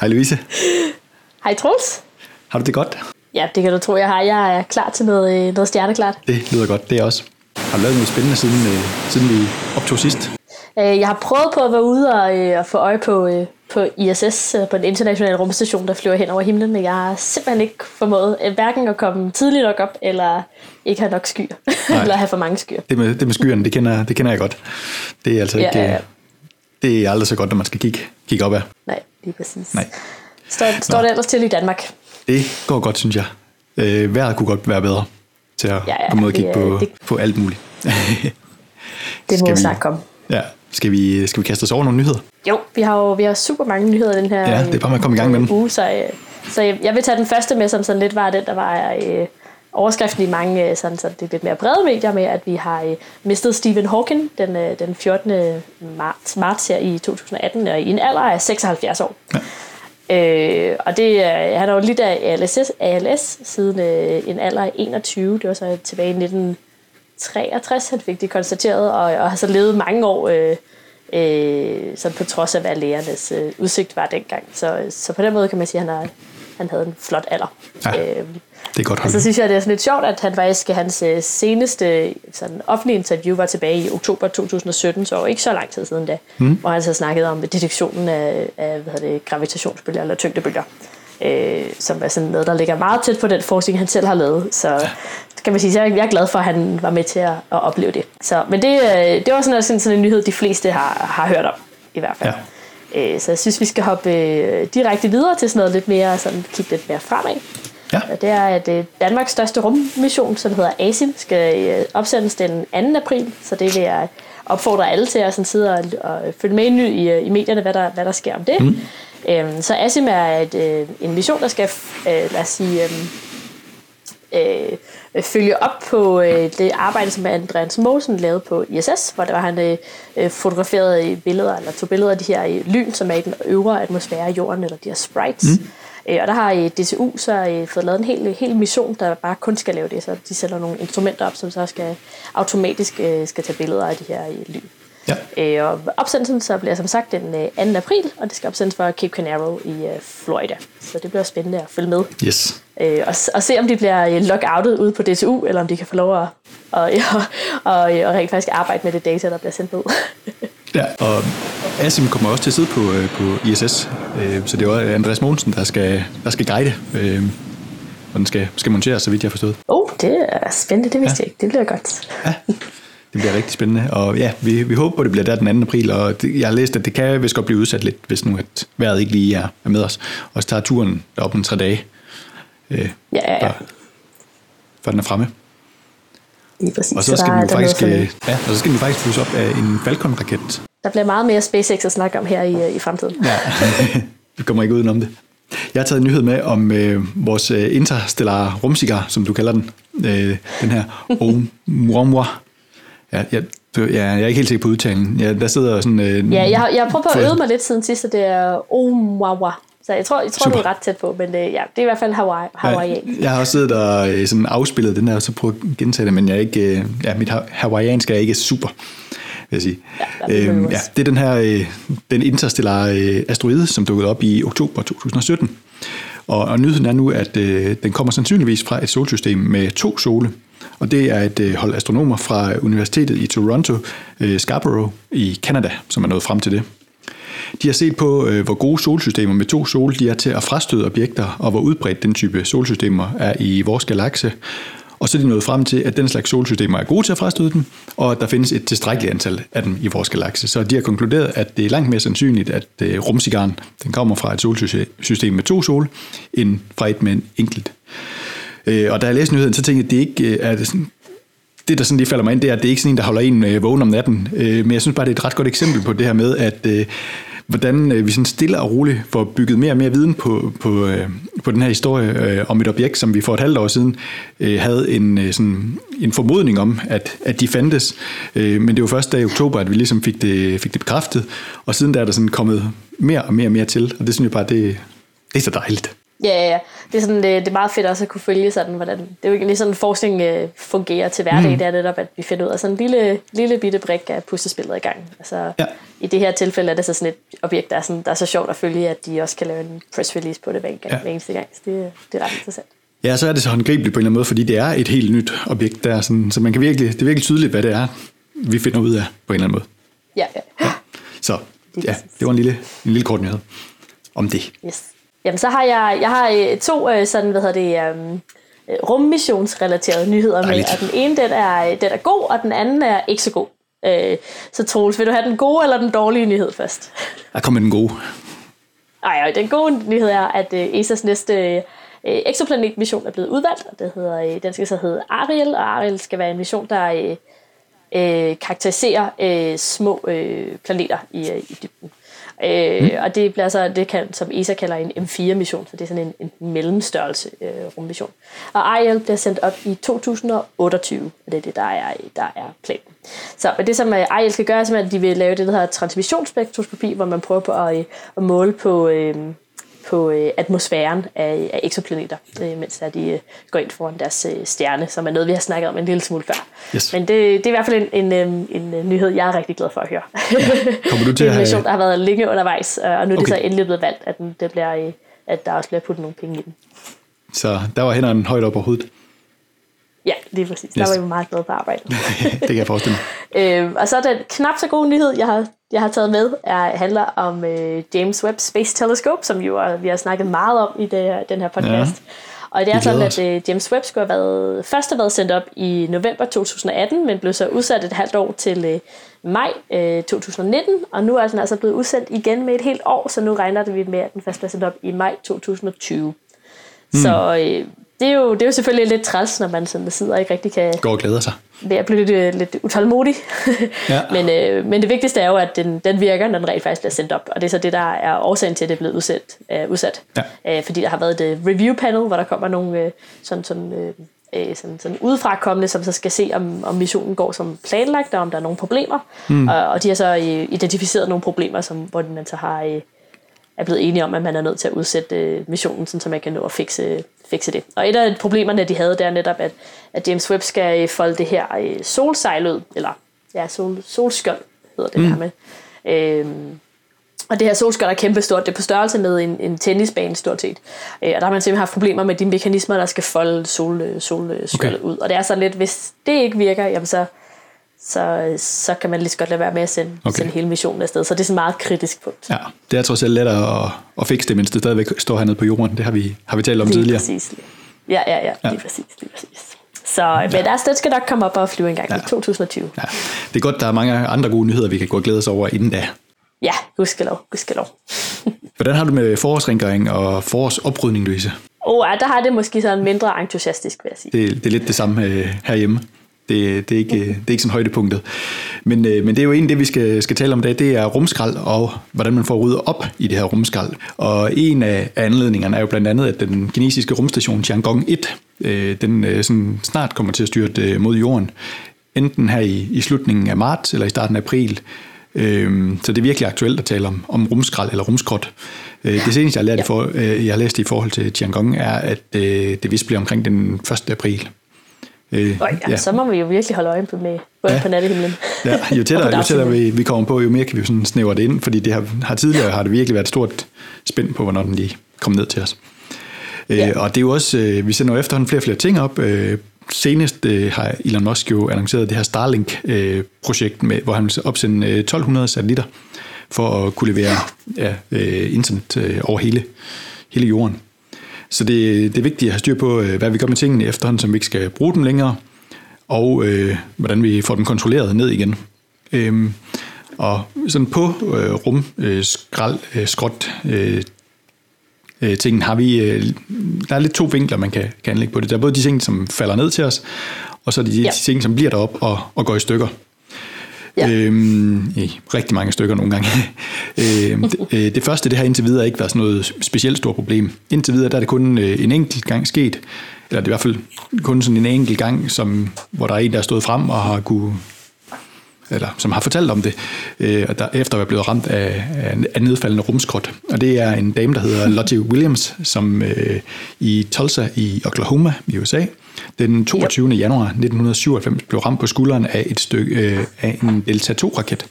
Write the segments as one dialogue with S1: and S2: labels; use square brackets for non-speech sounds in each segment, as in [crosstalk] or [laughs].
S1: Hej Louise.
S2: Hej Troels.
S1: Har du det godt?
S2: Ja, det kan du tro, jeg har. Jeg er klar til noget, øh, noget stjerneklart.
S1: Det lyder godt, det er også. Har du lavet noget spændende, siden, øh, siden vi optog sidst?
S2: Øh, jeg har prøvet på at være ude og, øh, og få øje på, øh, på ISS, på den internationale rumstation, der flyver hen over himlen, men jeg har simpelthen ikke formået hverken at komme tidligt nok op, eller ikke have nok skyer, [laughs] eller have for mange skyer.
S1: Det med, det med skyerne, det kender, det kender jeg godt. Det er altså ikke...
S2: Ja, ja, ja.
S1: Det er aldrig så godt, når man skal kigge, kigge op af.
S2: Nej, lige præcis.
S1: Nej.
S2: Står, står det ellers til i Danmark?
S1: Det går godt, synes jeg. Øh, vejret kunne godt være bedre til at
S2: Ja, ja,
S1: og
S2: det
S1: kigge på,
S2: det-
S1: på alt muligt.
S2: Det må vi
S1: vi-
S2: snart komme.
S1: Ja, skal vi, skal vi kaste os over nogle nyheder?
S2: Jo, vi har jo vi har super mange nyheder den her
S1: Ja, det er bare med at komme i gang med dem.
S2: uge, så, øh, så jeg, jeg vil tage den første med, som sådan lidt var den, der var øh, overskriften i mange øh, sådan, så det lidt mere brede medier med, at vi har øh, mistet Stephen Hawking den, øh, den 14. marts, marts her i 2018, og i en alder af 76 år.
S1: Ja.
S2: Øh, og det, øh, han har jo lidt af ALS, ALS siden øh, en alder af 21. Det var så tilbage i 1963, han fik det konstateret, og, og har så levet mange år, øh, øh, sådan på trods af, hvad lægernes øh, udsigt var dengang. Så, så på den måde kan man sige, at han, har, han havde en flot alder.
S1: Ja,
S2: øh,
S1: Det er godt
S2: og
S1: holdt.
S2: så synes jeg, det er sådan lidt sjovt, at han faktisk, hans øh, seneste sådan, offentlige interview var tilbage i oktober 2017, så ikke så lang tid siden da, mm. hvor han så snakkede om detektionen af, af hvad det, gravitationsbølger eller tyngdebølger, øh, som er sådan noget, der ligger meget tæt på den forskning, han selv har lavet. Så kan man sige, så jeg er jeg er glad for, at han var med til at, at opleve det. Så, men det, øh, det var sådan, sådan, sådan en nyhed, de fleste har, har hørt om, i hvert fald. Ja. Øh, så jeg synes, vi skal hoppe øh, direkte videre til sådan noget lidt mere, sådan kigge lidt mere fremad.
S1: Ja.
S2: Og det er, at øh, Danmarks største rummission, som hedder ASIM, skal øh, opsendes den 2. april, så det vil jeg opfordre alle til at sådan sidde og, og følge med i, i, øh, i medierne, hvad der, hvad der sker om det. Mm. Øhm, så ASIM er et, øh, en mission, der skal, øh, lad os sige, øh, øh, følge op på øh, det arbejde, som Andreas Mogensen lavede på ISS, hvor der var han øh, øh, fotograferet billeder, eller tog billeder af de her øh, lyn, som er i den øvre atmosfære af jorden, eller de her sprites. Mm. Øh, og der har øh, DTU så øh, fået lavet en hel, hel mission, der bare kun skal lave det, så de sætter nogle instrumenter op, som så skal automatisk øh, skal tage billeder af de her øh, lyn.
S1: Ja.
S2: Øh, og opsendelsen så bliver som sagt den øh, 2. april, og det skal opsendes fra Cape Canaveral i øh, Florida. Så det bliver spændende at følge med.
S1: Yes.
S2: Øh, og, og se om de bliver øh, lockoutet ude på DTU, eller om de kan få lov at og, [laughs] ja, og, og rent faktisk arbejde med det data, der bliver sendt ud. [laughs]
S1: Ja, og Asim kommer også til at sidde på, øh, på ISS, øh, så det er jo Andreas Mogensen, der skal, der skal guide, øh, og den skal, skal monteres, så vidt jeg har forstået.
S2: oh, det er spændende, det vidste ja. jeg ikke. Det bliver godt.
S1: Ja, det bliver rigtig spændende, og ja, vi, vi håber, det bliver der den 2. april, og det, jeg har læst, at det kan vist godt blive udsat lidt, hvis nu at vejret ikke lige er, er med os, og så tager turen derop en tre dage, øh,
S2: Ja, ja, ja.
S1: før, før den er fremme.
S2: Lige præcis.
S1: Og så skal
S2: der,
S1: den jo
S2: der er noget
S1: faktisk, øh, ja, og så skal den faktisk flyves op af en Falcon-raket.
S2: Der bliver meget mere SpaceX at snakke om her i, øh, i fremtiden.
S1: Ja, [laughs] vi kommer ikke udenom det. Jeg har taget en nyhed med om øh, vores øh, interstellare rumcigar, som du kalder den. Øh, den her Oumuamua. Ja, jeg, ja, jeg er ikke helt sikker på udtalen. Ja, der sidder sådan... Øh,
S2: Ja, jeg har, jeg har prøvet på at øve mig lidt siden sidst, og det er Omawa. Så jeg tror, jeg tror
S1: Super.
S2: du er ret tæt på, men øh, ja, det er i hvert fald Hawaii. Hawaii.
S1: Ja, jeg har også siddet og øh, sådan afspillet den her, og så prøvet at gentage det, men jeg er ikke, øh, ja, mit ha- hawaiiansk er ikke super, vil jeg sige.
S2: Ja, det er
S1: øhm, ja, det er den her øh, den interstellare øh, asteroide, som dukkede op i oktober 2017. Og, og nyheden er nu, at øh, den kommer sandsynligvis fra et solsystem med to sole. Og det er et øh, hold astronomer fra Universitetet i Toronto, øh, Scarborough i Canada, som er nået frem til det. De har set på, øh, hvor gode solsystemer med to sol de er til at frastøde objekter, og hvor udbredt den type solsystemer er i vores galakse. Og så er de nået frem til, at den slags solsystemer er gode til at frastøde dem, og at der findes et tilstrækkeligt antal af dem i vores galakse. Så de har konkluderet, at det er langt mere sandsynligt, at øh, rumsigaren den kommer fra et solsystem med to sol, end fra et med en enkelt. Øh, og da jeg læste nyheden, så tænkte jeg, at det ikke er sådan, det, der sådan lige falder mig ind, det er, at det er ikke sådan en, der holder en øh, vågen om natten. Øh, men jeg synes bare, det er et ret godt eksempel på det her med, at øh, hvordan øh, vi sådan stille og roligt får bygget mere og mere viden på, på, øh, på den her historie øh, om et objekt, som vi for et halvt år siden øh, havde en, øh, sådan, en formodning om, at, at de fandtes. Øh, men det var først da i oktober, at vi ligesom fik det, fik det bekræftet, og siden der er der sådan kommet mere og mere og mere til, og det synes jeg bare, det, det er så dejligt.
S2: Ja, ja, ja. Det er, sådan, det, det er meget fedt også at kunne følge sådan, hvordan... Det er jo lige sådan, forskning øh, fungerer til hverdag. Mm. Det er netop, at vi finder ud af sådan en lille, lille bitte brik af puslespillet i gang. Altså, ja. I det her tilfælde er det så sådan et objekt, der er, sådan, der er så sjovt at følge, at de også kan lave en press release på det hver, gang, ja. hver eneste gang. Så det, det er ret interessant.
S1: Ja, så er det så håndgribeligt på en eller anden måde, fordi det er et helt nyt objekt der, sådan, så man kan virkelig, det er virkelig tydeligt, hvad det er, vi finder ud af på en eller anden måde.
S2: Ja, ja. ja.
S1: Så ja, det var en lille, en lille kort nyhed om det.
S2: Yes. Jamen, så har jeg, jeg har øh, to øh, sådan, hvad hedder det, um, rummissionsrelaterede nyheder Dejligt. med, og den ene, den er, den er god, og den anden er ikke så god. Så Troels, vil du have den gode eller den dårlige nyhed først?
S1: Jeg kommer med den gode.
S2: Ej, den gode nyhed er, at ESA's næste exoplanet-mission er blevet udvalgt, og det hedder, den skal så hedde Ariel, og Ariel skal være en mission, der øh, karakteriserer øh, små øh, planeter i, øh, i dybden. Øh, mm. Og det bliver så det kan, som ESA kalder en M4-mission, så det er sådan en, en mellemstørrelse øh, rummission. Og Ariel bliver sendt op i 2028, og det er det, der er, der er planen. Så men det, som øh, Ariel skal gøre, er, at de vil lave det, der hedder transmissionsspektroskopi, hvor man prøver på at, øh, at måle på... Øh, på øh, atmosfæren af, af eksoplaneter, øh, mens der, de øh, går ind foran deres øh, stjerne, som er noget, vi har snakket om en lille smule før. Yes. Men det, det er i hvert fald en, en, en, en øh, nyhed, jeg er rigtig glad for at høre. Ja. [laughs]
S1: Kommer du til
S2: det er en mission, der har været længe undervejs, øh, og nu er okay. det så endelig blevet valgt, at, den, det bliver, øh, at der også bliver puttet nogle penge i den.
S1: Så der var hænderne højt op på hovedet.
S2: Ja, lige præcis. Yes. Der var vi meget glade på arbejde. [laughs]
S1: det kan jeg forestille
S2: mig. [laughs] øh, og så den knap så gode nyhed, jeg har, jeg har taget med, er, handler om øh, James Webb Space Telescope, som jo er, vi har snakket meget om i det, den her podcast. Ja. Og det er sådan, at øh, James Webb skulle have været, først have været sendt op i november 2018, men blev så udsat et halvt år til øh, maj øh, 2019, og nu er den altså blevet udsendt igen med et helt år, så nu regner det vi med, at den først bliver sendt op i maj 2020. Mm. Så øh, det er, jo, det er jo selvfølgelig lidt træls, når man sådan sidder og ikke rigtig kan...
S1: Gå og glæder sig.
S2: Det er blevet lidt, lidt utålmodig. [laughs] ja. men, øh, men det vigtigste er jo, at den, den virker, når den rent faktisk bliver sendt op. Og det er så det, der er årsagen til, at det er blevet udsat. Øh, udsat. Ja. Øh, fordi der har været et uh, review panel, hvor der kommer nogle øh, sådan, sådan, øh, øh sådan, sådan udefra kommende, som så skal se, om, om missionen går som planlagt, og om der er nogle problemer. Mm. Og, og de har så øh, identificeret nogle problemer, som, hvor man så har... Øh, er blevet enige om, at man er nødt til at udsætte øh, missionen, så man kan nå at fikse, fikse det. Og et af problemerne, de havde, det er netop, at, at James Webb skal øh, folde det her øh, solsejl ud, eller ja, sol, solskjold hedder det mm. her med. Øhm, og det her solskjold er kæmpestort. Det er på størrelse med en, en tennisbane stort set. Øh, og der har man simpelthen haft problemer med de mekanismer, der skal folde sol, solskjold okay. ud. Og det er sådan lidt, hvis det ikke virker, jamen så, så, så kan man lige så godt lade være med at sende, okay. sende hele missionen afsted. Så det er sådan et meget kritisk punkt.
S1: Ja, det er trods alt lettere at, at fikse det, mens det stadigvæk står hernede på jorden. Det har vi, har vi talt om lige tidligere.
S2: Præcis. Ja, ja, ja, lige ja. præcis, lige præcis. Så ja. men der, den skal nok komme op og flyve en gang ja. i 2020. Ja.
S1: Det er godt, der er mange andre gode nyheder, vi kan gå og glæde os over inden da.
S2: Ja, gudskelov, gudskelov. [laughs]
S1: Hvordan har du med forårsrengøring og forårsoprydning, Louise?
S2: Oh, ja, der har det måske sådan mindre entusiastisk, vil jeg sige.
S1: Det, det er lidt det samme øh, herhjemme. Det, det, er ikke, det er ikke sådan højdepunktet. Men, øh, men det er jo en det, vi skal, skal tale om i dag, det er rumskrald og hvordan man får ryddet op i det her rumskrald. Og en af anledningerne er jo blandt andet, at den kinesiske rumstation Tiangong 1, øh, den øh, sådan snart kommer til at styrte mod jorden. Enten her i, i slutningen af marts eller i starten af april. Så det er virkelig aktuelt at tale om, om rumskrald eller rumskrot. Det seneste, jeg har, lært ja. for, jeg har læst i forhold til Tiangong, er, at det vist bliver omkring den 1. april.
S2: Øh, ja, ja. Så må vi jo virkelig holde øje på, med, ja. på nattehimlen.
S1: Ja, jo [laughs] tættere, jo tættere vi, vi kommer på, jo mere kan vi sådan snævre det ind, fordi det har, har tidligere har det virkelig været et stort spænd på, hvornår den lige kom ned til os. Øh, ja. Øh, og det er jo også, øh, vi sender jo efterhånden flere og flere ting op. Øh, senest øh, har Elon Musk jo annonceret det her Starlink-projekt, øh, med, hvor han vil opsende øh, 1200 satellitter for at kunne levere ja, øh, internet øh, over hele, hele jorden. Så det, det er vigtigt at have styr på, øh, hvad vi gør med tingene efterhånden, som vi ikke skal bruge dem længere, og øh, hvordan vi får dem kontrolleret ned igen. Øhm, og sådan på øh, rum, øh, skrald, øh, skråt, øh, øh, ting har vi, øh, der er lidt to vinkler, man kan, kan anlægge på det. Der er både de ting, som falder ned til os, og så er de, ja. de ting, som bliver derop og, og går i stykker. Ja. Øhm, i rigtig mange stykker nogle gange. [laughs] øhm, det, øh, det første, det har indtil videre ikke været sådan noget specielt stort problem. Indtil videre, der er det kun øh, en enkelt gang sket, eller det er i hvert fald kun sådan en enkelt gang, som, hvor der er en, der er stået frem og har kunne, eller som har fortalt om det, øh, der efter være blevet ramt af, af nedfaldende rumskrot. Og det er en dame, der hedder Lottie Williams, som øh, i Tulsa i Oklahoma i USA, den 22. Yep. januar 1997 blev ramt på skulderen af et stykke øh, af en Delta 2-raket,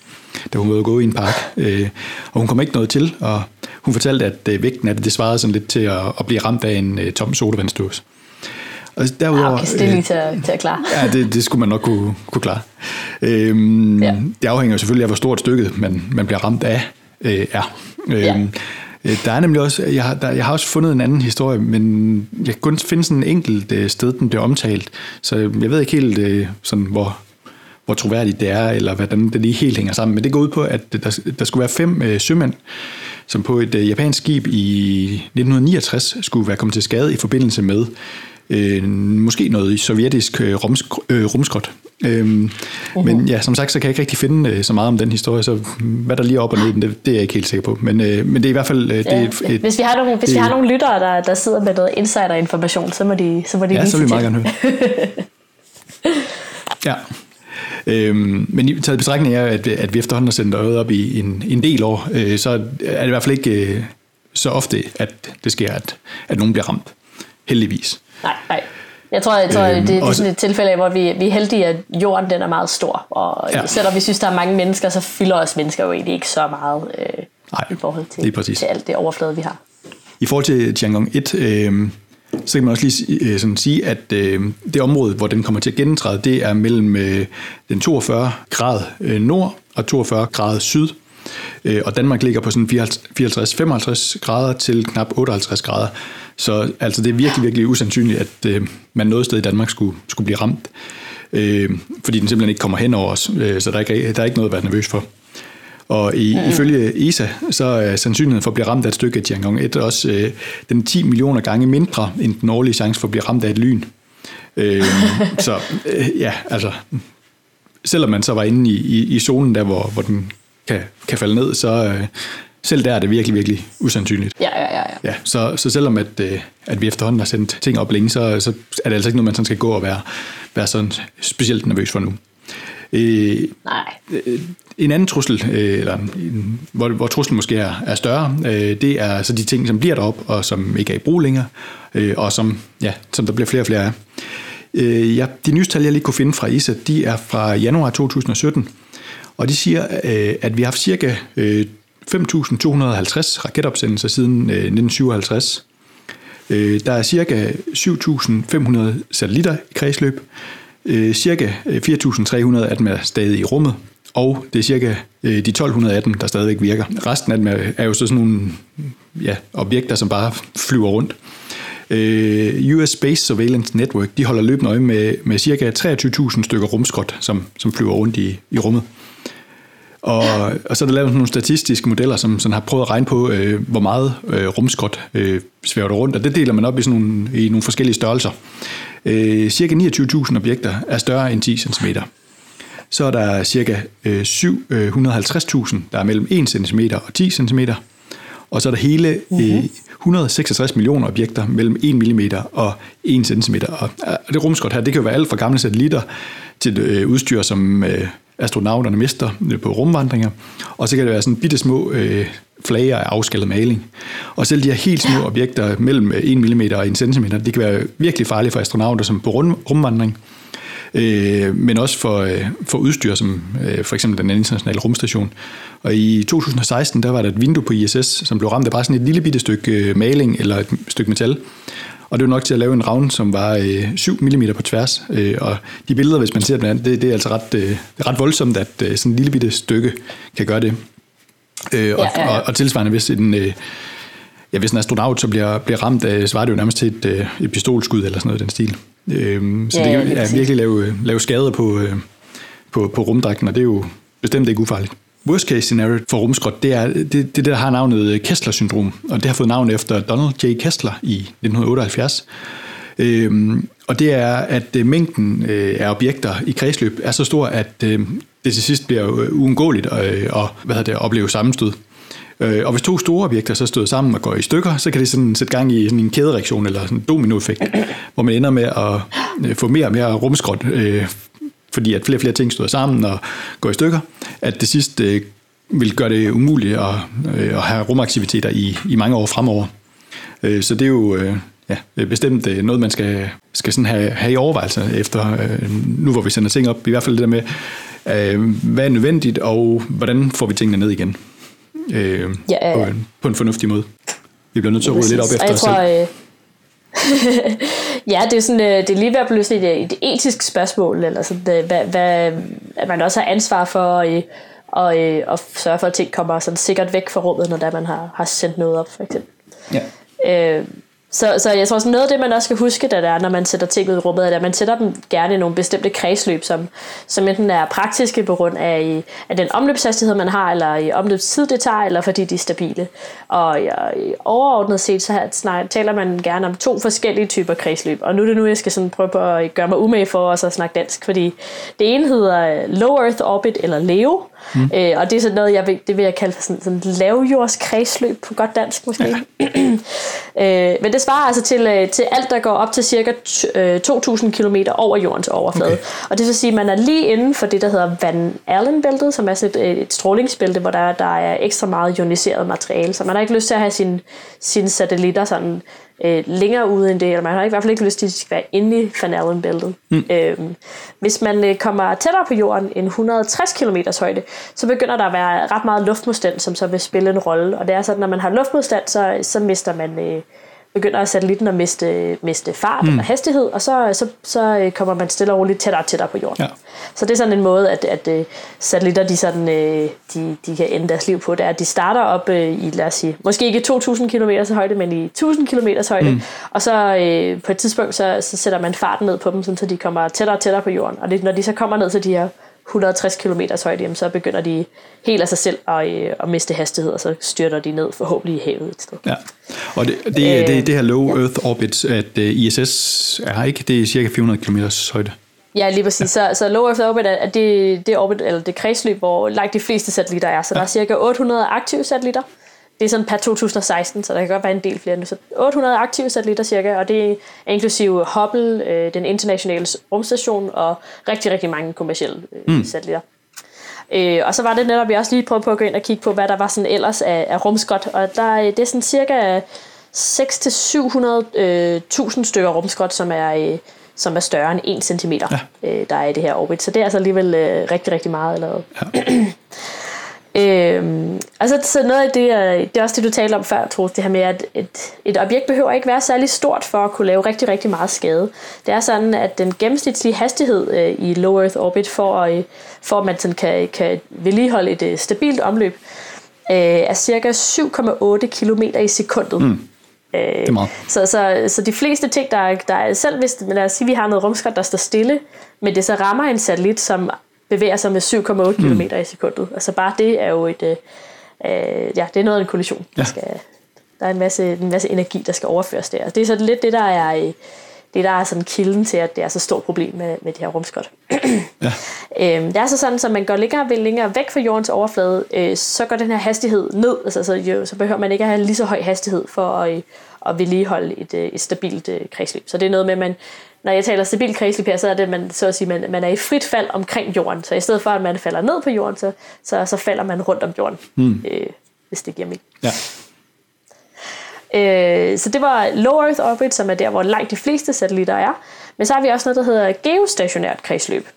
S1: da hun var gå i en park. Øh, og hun kom ikke noget til, og hun fortalte, at øh, vægten af det, det svarede sådan lidt til at, at blive ramt af en øh, tom sodavandsdåse.
S2: Og derudover, okay, det er lige til at, til at klare.
S1: ja, det, det skulle man nok kunne, kunne klare. Øhm, ja. Det afhænger selvfølgelig af, hvor stort stykket man, man bliver ramt af øh, er. Øhm, ja. Øh, der er nemlig også, jeg har, der, jeg har også fundet en anden historie, men jeg kan kun finde sådan en enkelt øh, sted, den bliver omtalt. Så jeg ved ikke helt, øh, sådan, hvor, hvor troværdigt det er, eller hvordan det lige helt hænger sammen. Men det går ud på, at der, der skulle være fem øh, sømænd, som på et øh, japansk skib i 1969 skulle være kommet til skade i forbindelse med øh, måske noget sovjetisk øh, rumsk- øh, rumskrot. Øhm, uh-huh. Men ja, som sagt, så kan jeg ikke rigtig finde øh, så meget om den historie, så hvad der lige er op og ned, det, det er jeg ikke helt sikker på. Men, øh, men det er i hvert fald... Øh, det ja.
S2: et, et, hvis vi har nogle, hvis det, vi har nogle lyttere, der, der sidder med noget insider-information, så må de, så må de
S1: ja, så vil vi meget gerne høre. [laughs] ja. Øhm, men i taget betragtning af, at, at vi efterhånden har sendt øjet op i en, en del år, øh, så er det i hvert fald ikke øh, så ofte, at det sker, at, at nogen bliver ramt. Heldigvis.
S2: Nej, nej. Jeg tror, jeg tror øhm, det, det er sådan et tilfælde, hvor vi, vi er heldige, at jorden den er meget stor. Og ja. selvom vi synes, der er mange mennesker, så fylder os mennesker jo egentlig ikke så meget øh, Nej, i forhold til, til alt det overflade, vi har.
S1: I forhold til Tiangong 1, øh, så kan man også lige øh, sådan sige, at øh, det område, hvor den kommer til at gentræde, det er mellem øh, den 42 grad øh, nord og 42 grad syd. Øh, og Danmark ligger på sådan 54-55 grader til knap 58 grader. Så altså, det er virkelig, virkelig usandsynligt, at øh, man noget sted i Danmark skulle, skulle blive ramt. Øh, fordi den simpelthen ikke kommer hen over os, øh, så der er, ikke, der er ikke noget at være nervøs for. Og i, ja. ifølge ESA, så er sandsynligheden for at blive ramt af et stykke af Tiangong 1 også øh, den 10 millioner gange mindre end den årlige chance for at blive ramt af et lyn. Øh, [laughs] så øh, ja, altså, selvom man så var inde i, i, i zonen der, hvor, hvor den kan, kan falde ned, så, øh, selv der er det virkelig, virkelig usandsynligt.
S2: Ja, ja, ja. ja.
S1: ja så, så selvom at, øh, at vi efterhånden har sendt ting op længe, så, så er det altså ikke noget, man sådan skal gå og være, være sådan specielt nervøs for nu.
S2: Øh, Nej.
S1: Øh, en anden trussel, øh, eller en, hvor, hvor truslen måske er, er større, øh, det er altså de ting, som bliver derop og som ikke er i brug længere, øh, og som, ja, som der bliver flere og flere af. Øh, ja, de nyeste tal, jeg lige kunne finde fra ISA, de er fra januar 2017, og de siger, øh, at vi har haft cirka øh, 5.250 raketopsendelser siden øh, 1957. Der er ca. 7.500 satellitter i kredsløb. Cirka 4.300 af dem er stadig i rummet, og det er cirka de 1.200 af dem, der stadigvæk virker. Resten af dem er jo så sådan nogle ja, objekter, som bare flyver rundt. US Space Surveillance Network de holder løbende øje med, med cirka 23.000 stykker rumskrot, som, som flyver rundt i, i rummet. Og, og så er der lavet nogle statistiske modeller, som sådan har prøvet at regne på, øh, hvor meget øh, rumskrot øh, svæver der rundt, og det deler man op i, sådan nogle, i nogle forskellige størrelser. Øh, cirka 29.000 objekter er større end 10 cm. Så er der cirka øh, 750.000, der er mellem 1 cm og 10 cm. Og så er der hele øh, 166 millioner objekter mellem 1 mm og 1 cm. Og det rumskrot her, det kan jo være alt fra gamle satellitter til øh, udstyr, som øh, astronauterne mister øh, på rumvandringer. Og så kan det være sådan bitte små øh, flager af afskaldet maling. Og selv de her helt små objekter mellem 1 mm og 1 cm, det kan være virkelig farlige for astronauter som på rumvandring. Øh, men også for, øh, for udstyr som øh, for eksempel den internationale rumstation. Og i 2016, der var der et vindue på ISS, som blev ramt af bare sådan et lille bitte stykke øh, maling eller et stykke metal. Og det var nok til at lave en ravn, som var øh, 7 mm på tværs. Øh, og de billeder, hvis man ser dem, det, det er altså ret, øh, ret voldsomt, at øh, sådan en lille bitte stykke kan gøre det. Øh, og, ja, ja, ja. Og, og tilsvarende, hvis en, øh, ja, hvis en astronaut så bliver, bliver ramt, øh, så var det jo nærmest til et, øh, et pistolskud eller sådan noget i den stil. Øh, så ja, det kan ja, virkelig lave, lave skader på, øh, på, på rumdragten, og det er jo bestemt ikke ufarligt worst case scenario for rumskrot, det er det, det der har navnet øh, Kessler-syndrom, og det har fået navn efter Donald J. Kessler i 1978. Øhm, og det er, at øh, mængden øh, af objekter i kredsløb er så stor, at øh, det til sidst bliver øh, uundgåeligt at, at, hvad det, at opleve sammenstød. Og hvis to store objekter så støder sammen og går i stykker, så kan det sådan sætte gang i sådan en kædereaktion eller sådan en dominoeffekt, hvor man ender med at få mere og mere rumskrot øh, fordi at flere og flere ting stod sammen og går i stykker, at det sidste øh, vil gøre det umuligt at, øh, at have rumaktiviteter i, i mange år fremover. Øh, så det er jo ja, bestemt noget, man skal, skal sådan have, have i overvejelse efter, nu hvor vi sender ting op, i hvert fald det der med, hvad er nødvendigt, og hvordan får vi tingene ned igen øh, ja, øh, på, en, på en fornuftig måde. Vi bliver nødt til at rydde lidt op efter os selv. Øh,
S2: ja, det er, sådan, øh, det er lige ved at blive sådan et, et etisk spørgsmål, eller sådan, øh, hvad, hvad, at man også har ansvar for at, og, at sørge for, at ting kommer sådan sikkert væk fra rummet, når man har, har sendt noget op, for eksempel. Ja. Øh, så, så jeg tror også noget af det, man også skal huske, der er, når man sætter ting ud i rummet, er, at man sætter dem gerne i nogle bestemte kredsløb, som, som enten er praktiske på grund af, af den omløbshastighed, man har, eller i omløbstid, det tager, eller fordi de er stabile. Og ja, overordnet set, så her, taler man gerne om to forskellige typer kredsløb. Og nu er det nu, jeg skal sådan prøve på at gøre mig umage for at snakke dansk, fordi det ene hedder øh, Low Earth Orbit, eller LEO, Mm. Øh, og det er sådan noget, jeg vil, det vil jeg kalde for sådan, sådan lavjordskredsløb på godt dansk måske. [clears throat] Øh, men det svarer altså til, øh, til alt, der går op til cirka 2.000 km over jordens overflade. Okay. Og det vil sige, at man er lige inden for det, der hedder Van Allen-bæltet, som er sådan et, et strålingsbælte, hvor der, der er ekstra meget ioniseret materiale. Så man har ikke lyst til at have sine, sine satellitter sådan øh, længere ude end det, eller man har i hvert fald ikke lyst til, at de skal være inde i Van Allen-bæltet. Mm. Øhm, hvis man øh, kommer tættere på jorden end 160 km højde, så begynder der at være ret meget luftmodstand, som så vil spille en rolle. Og det er sådan, at når man har luftmodstand, så, så mister man... Øh, begynder satellitten at miste, miste fart mm. og hastighed, og så, så, så øh, kommer man stille og roligt tættere og tættere på jorden. Ja. Så det er sådan en måde, at, at uh, satellitter de sådan, uh, de, de kan ende deres liv på. Det er, at de starter op i, lad os sige, måske ikke 2.000 km højde, men i 1.000 km højde. Mm. Og så på et tidspunkt, så, så sætter man farten ned på dem, så de kommer tættere og tættere på jorden. Og det, når de så kommer ned til de her 160 km højde, så begynder de helt af sig selv at, øh, at miste hastighed, og så styrter de ned forhåbentlig i havet et sted. Ja,
S1: og det, det, øh, det, det her low ja. earth orbit, at øh, ISS er ikke, det er cirka 400 km højde.
S2: Ja, lige præcis. Ja. Så, så low earth orbit er det, det, orbit, eller det kredsløb, hvor langt de fleste satellitter er. Så ja. der er cirka 800 aktive satellitter, det er sådan per 2016, så der kan godt være en del flere nu. Så 800 aktive satellitter cirka, og det er inklusive Hubble, øh, den internationale rumstation, og rigtig, rigtig mange kommersielle øh, mm. satellitter. Øh, og så var det netop, vi også lige prøvede på at gå ind og kigge på, hvad der var sådan ellers af, af rumskrot, og der, det er sådan cirka 600-700.000 øh, stykker rumskrot, som er, øh, som er større end 1 cm, ja. øh, der er i det her orbit. Så det er altså alligevel øh, rigtig, rigtig meget allerede. Ja. [clears throat] Øhm, altså, så noget af det, det er også det, du talte om før, Troels, det her med, at et, et objekt behøver ikke være særlig stort for at kunne lave rigtig, rigtig meget skade. Det er sådan, at den gennemsnitlige hastighed øh, i low Earth orbit, for, øh, for at man sådan kan, kan vedligeholde et øh, stabilt omløb, øh, er cirka 7,8 km i sekundet. Mm.
S1: Øh, det er meget.
S2: Så, så, så de fleste ting, der, der er, selv hvis lad os sige, vi har noget rumskrat, der står stille, men det så rammer en satellit, som bevæger sig med 7,8 km mm. i sekundet. Altså bare det er jo et, øh, øh, ja, det er noget af en kollision. Ja. Der, skal, der er en masse, en masse energi, der skal overføres der. Det er så lidt det, der er, øh, det der er sådan kilden til, at det er så stort problem med, med de her rumskot. [clears throat] ja. øhm, det er så sådan, at man går længere, længere væk fra jordens overflade, øh, så går den her hastighed ned. Altså, så, jo, så behøver man ikke at have lige så høj hastighed for at, at vedligeholde et, øh, et stabilt øh, kredsløb. Så det er noget med, at man når jeg taler stabil kredsløb her, så er det, man, så at sige, man, man er i frit fald omkring jorden. Så i stedet for, at man falder ned på jorden, så, så, så falder man rundt om jorden, mm. øh, hvis det giver mening. Ja. Øh, så det var low Earth orbit, som er der, hvor langt de fleste satellitter er. Men så har vi også noget, der hedder geostationært kredsløb.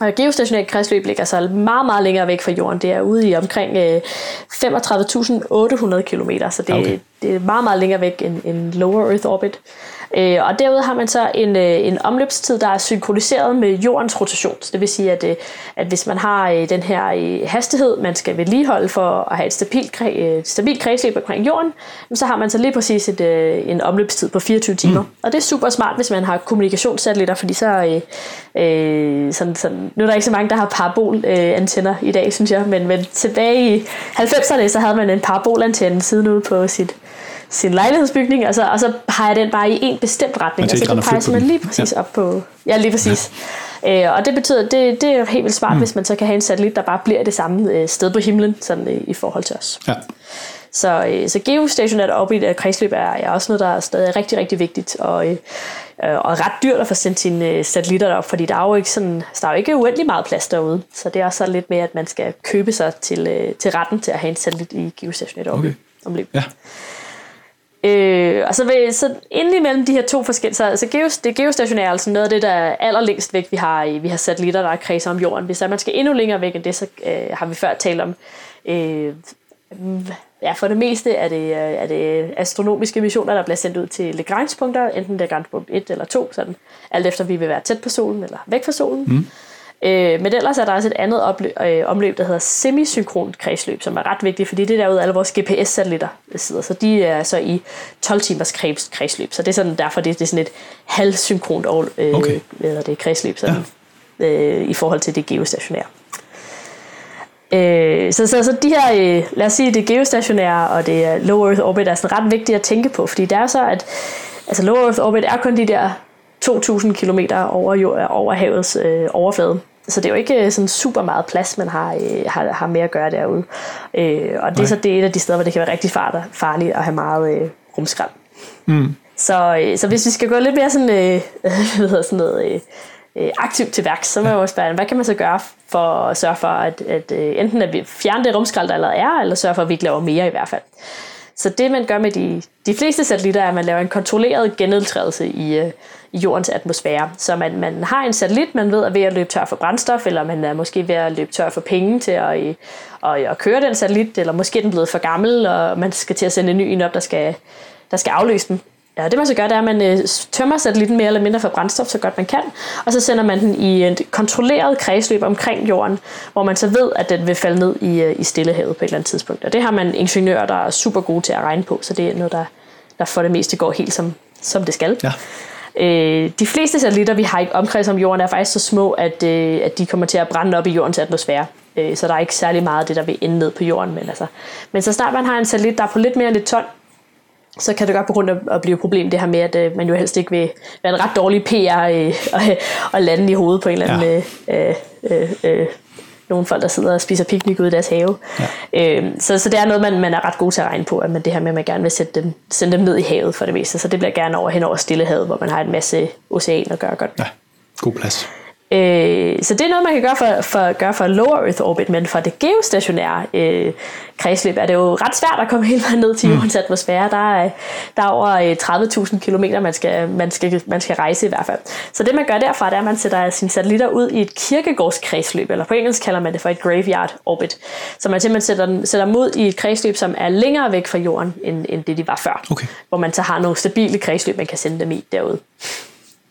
S2: Og geostationært kredsløb ligger så meget, meget længere væk fra jorden. Det er ude i omkring øh, 35.800 km, så det, okay. det er meget, meget længere væk end, end lower Earth orbit. Øh, og derude har man så en, øh, en omløbstid, der er synkroniseret med jordens rotation. Så det vil sige, at, øh, at hvis man har øh, den her øh, hastighed, man skal vedligeholde for at have et stabilt, øh, stabilt kredsløb omkring jorden, så har man så lige præcis et, øh, en omløbstid på 24 timer. Mm. Og det er super smart, hvis man har kommunikationssatellitter, fordi så... Øh, øh, sådan, sådan, nu er der ikke så mange, der har parabolantenner øh, i dag, synes jeg, men, men tilbage i 90'erne, så havde man en parabolantenne siden ude på sit sin lejlighedsbygning, og så, og så peger den bare i en bestemt retning, og så den peger simpelthen lige præcis ja. op på... Ja, lige præcis. Ja. Øh, og det betyder, det, det er helt vildt smart, mm. hvis man så kan have en satellit, der bare bliver det samme øh, sted på himlen, sådan øh, i forhold til os. Ja. Så, øh, så geostationært orbit af kredsløb er, er også noget, der er stadig rigtig, rigtig vigtigt, og, øh, og ret dyrt at få sendt sine øh, satellitter derop, fordi der er jo ikke, sådan, der er jo ikke uendelig meget plads derude. Så det er også lidt mere, at man skal købe sig til, øh, til retten til at have en satellit i geostationært orbit. Okay. Ja. Øh, og så, vil, så inden mellem de her to forskellige, så altså geos, det geostationære er altså noget af det, der er allerlængst væk, vi har, vi har satellitter, der kredser om jorden. Hvis man skal endnu længere væk end det, så øh, har vi før talt om, øh, ja, for det meste er det, øh, er det astronomiske missioner, der bliver sendt ud til Lagrange-punkter, enten Lagrange-punkt 1 eller 2, sådan, alt efter vi vil være tæt på solen eller væk fra solen. Mm. Øh, men ellers er der også et andet opløb, øh, omløb, der hedder semisynkront kredsløb, som er ret vigtigt, fordi det er derude alle vores GPS-satellitter sidder, så de er så i 12 timers kredsløb, så det er sådan derfor, det, det er sådan et halvsynkront øh, okay. det, kredsløb sådan, ja. øh, i forhold til det geostationære. Øh, så, så, så de her, øh, lad os sige, det geostationære og det low Earth orbit er sådan ret vigtigt at tænke på, fordi det er så, at altså low Earth orbit er kun de der 2.000 km over, jord, over havets øh, overflade. Så det er jo ikke øh, sådan super meget plads, man har, øh, har, har med at gøre derude. Øh, og det Nej. er så det et af de steder, hvor det kan være rigtig farligt at have meget øh, rumskrald. Mm. Så, øh, så hvis vi skal gå lidt mere sådan, øh, [laughs] hvad hedder sådan noget, øh, øh, aktivt til værks, så må jeg også spørge, hvad kan man så gøre for at sørge for, at, at øh, enten at vi fjerner det rumskrald, der allerede er, eller sørge for, at vi ikke laver mere i hvert fald. Så det man gør med de, de fleste satellitter, er, at man laver en kontrolleret genudtrædelse i, øh, i jordens atmosfære. Så man, man har en satellit, man ved er ved at løbe tør for brændstof, eller man er måske ved at løbe tør for penge til at, øh, at, øh, at køre den satellit, eller måske er den blevet for gammel, og man skal til at sende en ny en op, der skal, der skal afløse den. Ja, det man så gør, det er, at man øh, tømmer satellitten mere eller mindre for brændstof, så godt man kan, og så sender man den i et kontrolleret kredsløb omkring jorden, hvor man så ved, at den vil falde ned i, øh, i stillehavet på et eller andet tidspunkt. Og det har man ingeniører, der er super gode til at regne på, så det er noget, der, der for det meste går helt som, som det skal. Ja. Øh, de fleste satellitter, vi har i omkreds om jorden, er faktisk så små, at, øh, at de kommer til at brænde op i jordens atmosfære. Øh, så der er ikke særlig meget af det, der vil ende ned på jorden. Men, altså, men så snart man har en satellit, der er på lidt mere end et ton, så kan det godt på grund af at blive et problem, det her med, at øh, man jo helst ikke vil være en ret dårlig PR øh, og, og lande i hovedet på en eller anden ja. øh, øh, øh, nogle folk, der sidder og spiser piknik ude i deres have. Ja. Øh, så, så det er noget, man, man er ret god til at regne på, at man det her med, at man gerne vil sætte dem, sende dem ned i havet for det meste. Så det bliver gerne over hen over Stillehavet, hvor man har en masse oceaner at gøre godt.
S1: Ja, god plads.
S2: Øh, så det er noget, man kan gøre for, for, gøre for lower Earth orbit, men for det geostationære øh, kredsløb er det jo ret svært at komme vejen ned til mm. jordens mm. atmosfære. Der er, der er over 30.000 øh, km, man skal, man, skal, man skal rejse i hvert fald. Så det, man gør derfra, det er, at man sætter sine satellitter ud i et kirkegårdskredsløb, eller på engelsk kalder man det for et graveyard orbit. Så man simpelthen sætter, sætter dem ud i et kredsløb, som er længere væk fra jorden, end, end det de var før. Okay. Hvor man så har nogle stabile kredsløb, man kan sende dem i derude.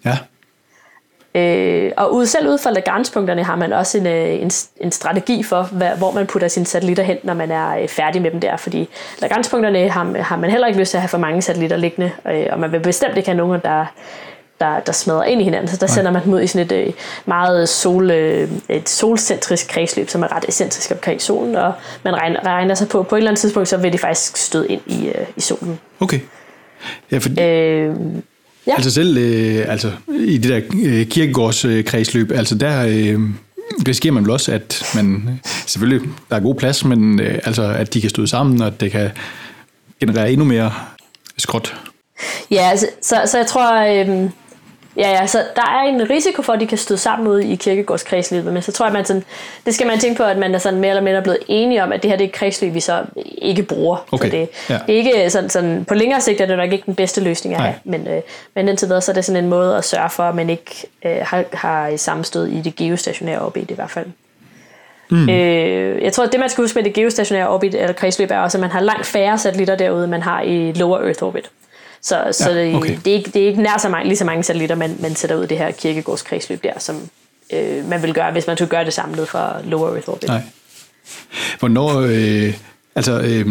S1: Ja.
S2: Øh, og ud, selv ud fra Lagrange-punkterne har man også en, øh, en, en strategi for, hvad, hvor man putter sine satellitter hen, når man er øh, færdig med dem der. Fordi Lagrange-punkterne har, har man heller ikke lyst til at have for mange satellitter liggende, øh, og man vil bestemt ikke have nogen, der, der, der smadrer ind i hinanden. Så der Nej. sender man dem ud i sådan et meget sol, et solcentrisk kredsløb, som er ret excentrisk omkring solen, og man regner, regner sig på, på et eller andet tidspunkt, så vil de faktisk støde ind i, i solen.
S1: Okay. Ja, for... øh, Ja. Altså selv øh, altså, i det der øh, kirkegårdskredsløb, altså der øh, risikerer man vel også, at man selvfølgelig, der er god plads, men øh, altså, at de kan stå sammen, og at det kan generere endnu mere skråt.
S2: Ja, altså, så, så jeg tror, øh, Ja, ja, så der er en risiko for, at de kan støde sammen ud i kirkegårdskredsløbet, men så tror jeg, at man sådan, det skal man tænke på, at man er sådan mere eller mindre blevet enige om, at det her det er et kredsløb, vi så ikke bruger.
S1: Okay.
S2: Så det,
S1: ja.
S2: det er ikke sådan, sådan, på længere sigt er det nok ikke den bedste løsning at have, men, øh, men indtil videre så er det sådan en måde at sørge for, at man ikke øh, har, har sammenstød i det geostationære orbit i hvert fald. Mm. Øh, jeg tror, at det man skal huske med det geostationære orbit, eller kredsløb, er også, at man har langt færre satellitter derude, man har i lower Earth orbit. Så, så ja, okay. det, det, er ikke, det er ikke nær så mange, lige så mange satellitter, man, man sætter ud i det her kirkegårdskredsløb der, som øh, man vil gøre, hvis man skulle gøre det samlet fra Lower Earth Orbit. Nej.
S1: Hvornår... Øh, altså, øh,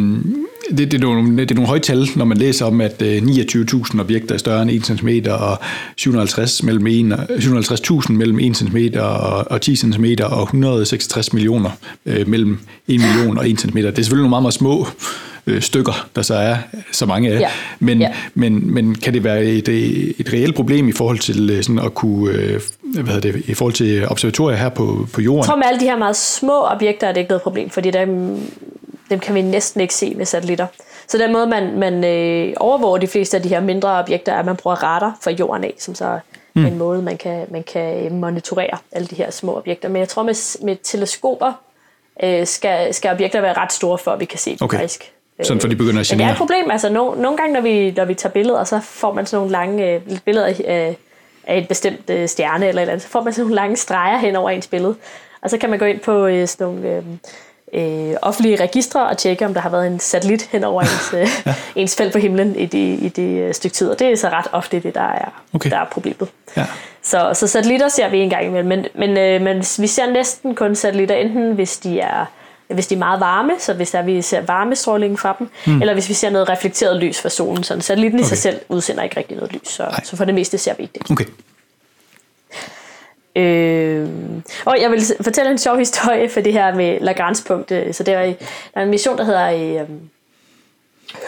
S1: det, det, er nogle, det er nogle høje tal, når man læser om, at øh, 29.000 objekter er større end 1 cm, og 750 mellem 1, 750.000 mellem 1 cm og, og 10 cm, og 166 millioner øh, mellem 1 million og 1 cm. Det er selvfølgelig nogle meget, meget små øh, stykker, der så er så mange af. Ja. Men, ja. men, men kan det være et, et reelt problem i forhold til øh, sådan at kunne, øh, hvad hedder det, i forhold til observatorier her på, på jorden?
S2: Jeg tror med alle de her meget små objekter er det ikke noget problem, fordi der, dem kan vi næsten ikke se med satellitter. Så den måde, man, man øh, overvåger de fleste af de her mindre objekter, er, at man bruger radar fra jorden af, som så mm. en måde, man kan, man kan øh, monitorere alle de her små objekter. Men jeg tror, med, med teleskoper øh, skal, skal objekter være ret store, for at vi kan se dem
S1: okay.
S2: faktisk.
S1: Sådan for de begynder at
S2: genere. Men det er et problem. Altså, no, nogle gange, når vi, når vi tager billeder, så får man sådan nogle lange øh, billeder af, af et bestemt øh, stjerne eller et eller andet, så får man sådan nogle lange streger hen over ens billede. Og så kan man gå ind på øh, sådan nogle øh, øh, offentlige registre og tjekke, om der har været en satellit hen over ens, øh, [laughs] ja. ens felt på himlen i det, i det øh, stykke tid. Og det er så ret ofte det, der er, okay. der er problemet. Ja. Så, så satellitter ser vi en gang imellem, men, men, øh, men vi ser næsten kun satellitter, enten hvis de er hvis de er meget varme, så hvis der, vi ser varmestråling fra dem, mm. eller hvis vi ser noget reflekteret lys fra solen. Så satellitten okay. i sig selv udsender ikke rigtig noget lys, så, så for det meste ser vi ikke det.
S1: Okay.
S2: Øh, og jeg vil fortælle en sjov historie for det her med Lagrange-punkt. Så det er, der er en mission, der hedder øh,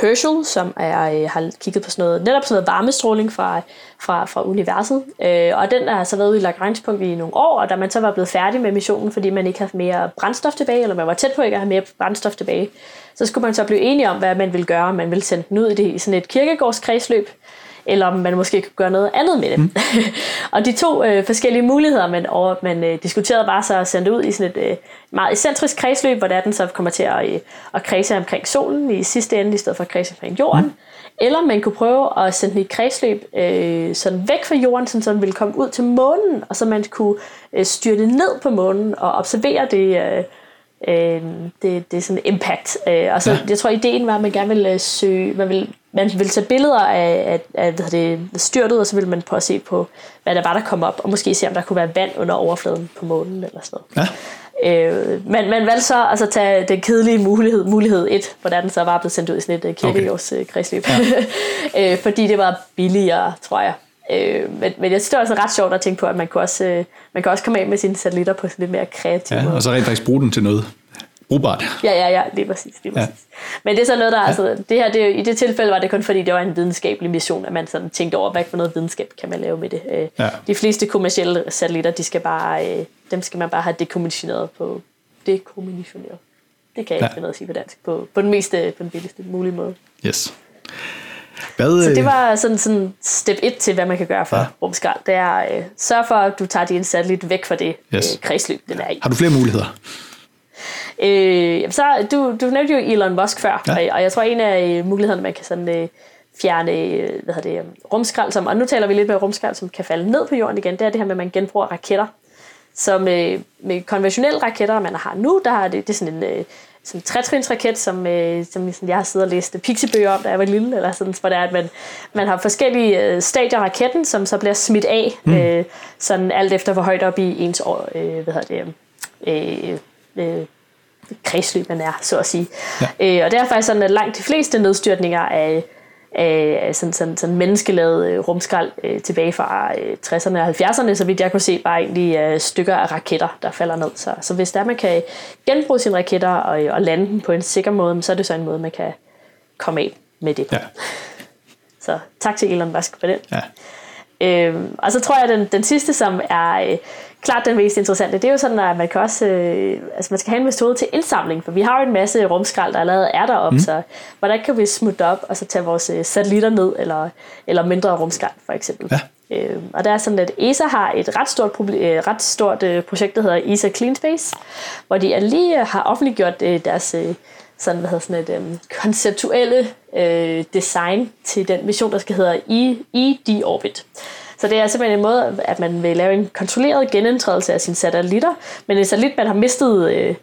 S2: Herschel, som er, øh, har kigget på sådan noget, netop sådan noget varmestråling fra, fra, fra universet. Øh, og den har så været ude i Lagrange-punkt i nogle år, og da man så var blevet færdig med missionen, fordi man ikke havde mere brændstof tilbage, eller man var tæt på ikke at have mere brændstof tilbage, så skulle man så blive enige om, hvad man ville gøre. Man ville sende den ud i, det, i sådan et kirkegårdskredsløb, eller om man måske kunne gøre noget andet med det. Mm. [laughs] og de to øh, forskellige muligheder, man, over, man øh, diskuterede, var så at sende det ud i sådan et øh, meget excentrisk kredsløb, hvor den så kommer til at, øh, at kredse omkring solen i sidste ende, i stedet for at kredse omkring jorden. Mm. Eller man kunne prøve at sende den i et kredsløb øh, sådan væk fra jorden, så den ville komme ud til månen, og så man kunne øh, styrte ned på månen og observere det, øh, øh, det, det er sådan impact. Øh, og så, ja. jeg tror, ideen var, at man gerne ville øh, søge, man ville, man ville tage billeder af, af, af hvad det, styrtet, og så ville man prøve at se på, hvad der var, der kom op, og måske se, om der kunne være vand under overfladen på månen eller sådan noget. Ja. Øh, men man valgte så altså tage den kedelige mulighed, mulighed 1, hvordan den så var blevet sendt ud i sådan et uh, kirkegårdskredsløb. Okay. Ja. [laughs] øh, fordi det var billigere, tror jeg. Øh, men, men jeg synes, det var altså ret sjovt at tænke på, at man kunne også, øh, man kan også komme af med sine satellitter på sådan lidt mere kreativ
S1: ja, måde. og så rent faktisk bruge den til noget brugbart.
S2: Ja, ja, ja, lige præcis. Lige præcis. Ja. Men det er så noget, der, ja. altså, det her, det, i det tilfælde var det kun fordi, det var en videnskabelig mission, at man sådan tænkte over, hvad for noget videnskab kan man lave med det. Øh, ja. De fleste kommersielle satellitter, de skal bare, øh, dem skal man bare have dekommissioneret på, dekommissioneret. Det kan jeg ja. ikke finde noget at sige på dansk, på, på den mest, på den billigste mulige måde.
S1: Yes.
S2: Hvad, så det var sådan, sådan step 1 til, hvad man kan gøre for ja. rumskrald. Det er øh, sørg for, at du tager din satellit væk fra det yes. øh, kredsløb, den er i.
S1: Har du flere muligheder?
S2: Øh, så, du, du nævnte jo Elon Musk før, ja. og jeg tror, en af øh, mulighederne, man kan sådan, øh, fjerne øh, hvad det, rumskrald, som, og nu taler vi lidt med rumskrald, som kan falde ned på jorden igen, det er det her med, at man genbruger raketter. Så med, med konventionelle raketter, man har nu, der har det, det er sådan en, øh, sådan en trætrinsraket, som, øh, som jeg har siddet og læst pixiebøger om, da jeg var lille, eller sådan, hvor det er, at man, man har forskellige øh, stadier af raketten, som så bliver smidt af, mm. øh, sådan alt efter hvor højt op i ens år, øh, hvad hedder det, øh, øh, kredsløb man er, så at sige. Ja. Øh, og det er faktisk sådan, at langt de fleste nedstyrtninger af, af sådan, sådan, sådan menneskelavet øh, rumskrald øh, tilbage fra øh, 60'erne og 70'erne, så vidt jeg kunne se, bare egentlig øh, stykker af raketter, der falder ned. Så, så hvis der man kan genbruge sine raketter og, og lande dem på en sikker måde, så er det så en måde, man kan komme af med det. Ja. [laughs] Så tak til Elon Musk for det. Ja. Øhm, og så tror jeg, at den, den sidste, som er... Øh, klart den mest interessante, det er jo sådan, at man kan også, øh, altså man skal have en metode til indsamling, for vi har jo en masse rumskrald, der allerede er deroppe, mm. så hvordan kan vi smutte op og så tage vores øh, satellitter ned, eller, eller mindre rumskrald for eksempel. Ja. Øh, og der er sådan, at ESA har et ret stort, problem, øh, ret stort øh, projekt, der hedder ESA Clean Space, hvor de lige har offentliggjort øh, deres øh, sådan, hvad hedder sådan et øh, konceptuelle øh, design til den mission, der skal hedde ED Orbit. Så det er simpelthen en måde, at man vil lave en kontrolleret genindtrædelse af sine satellitter, men en satellit, man har mistet øh,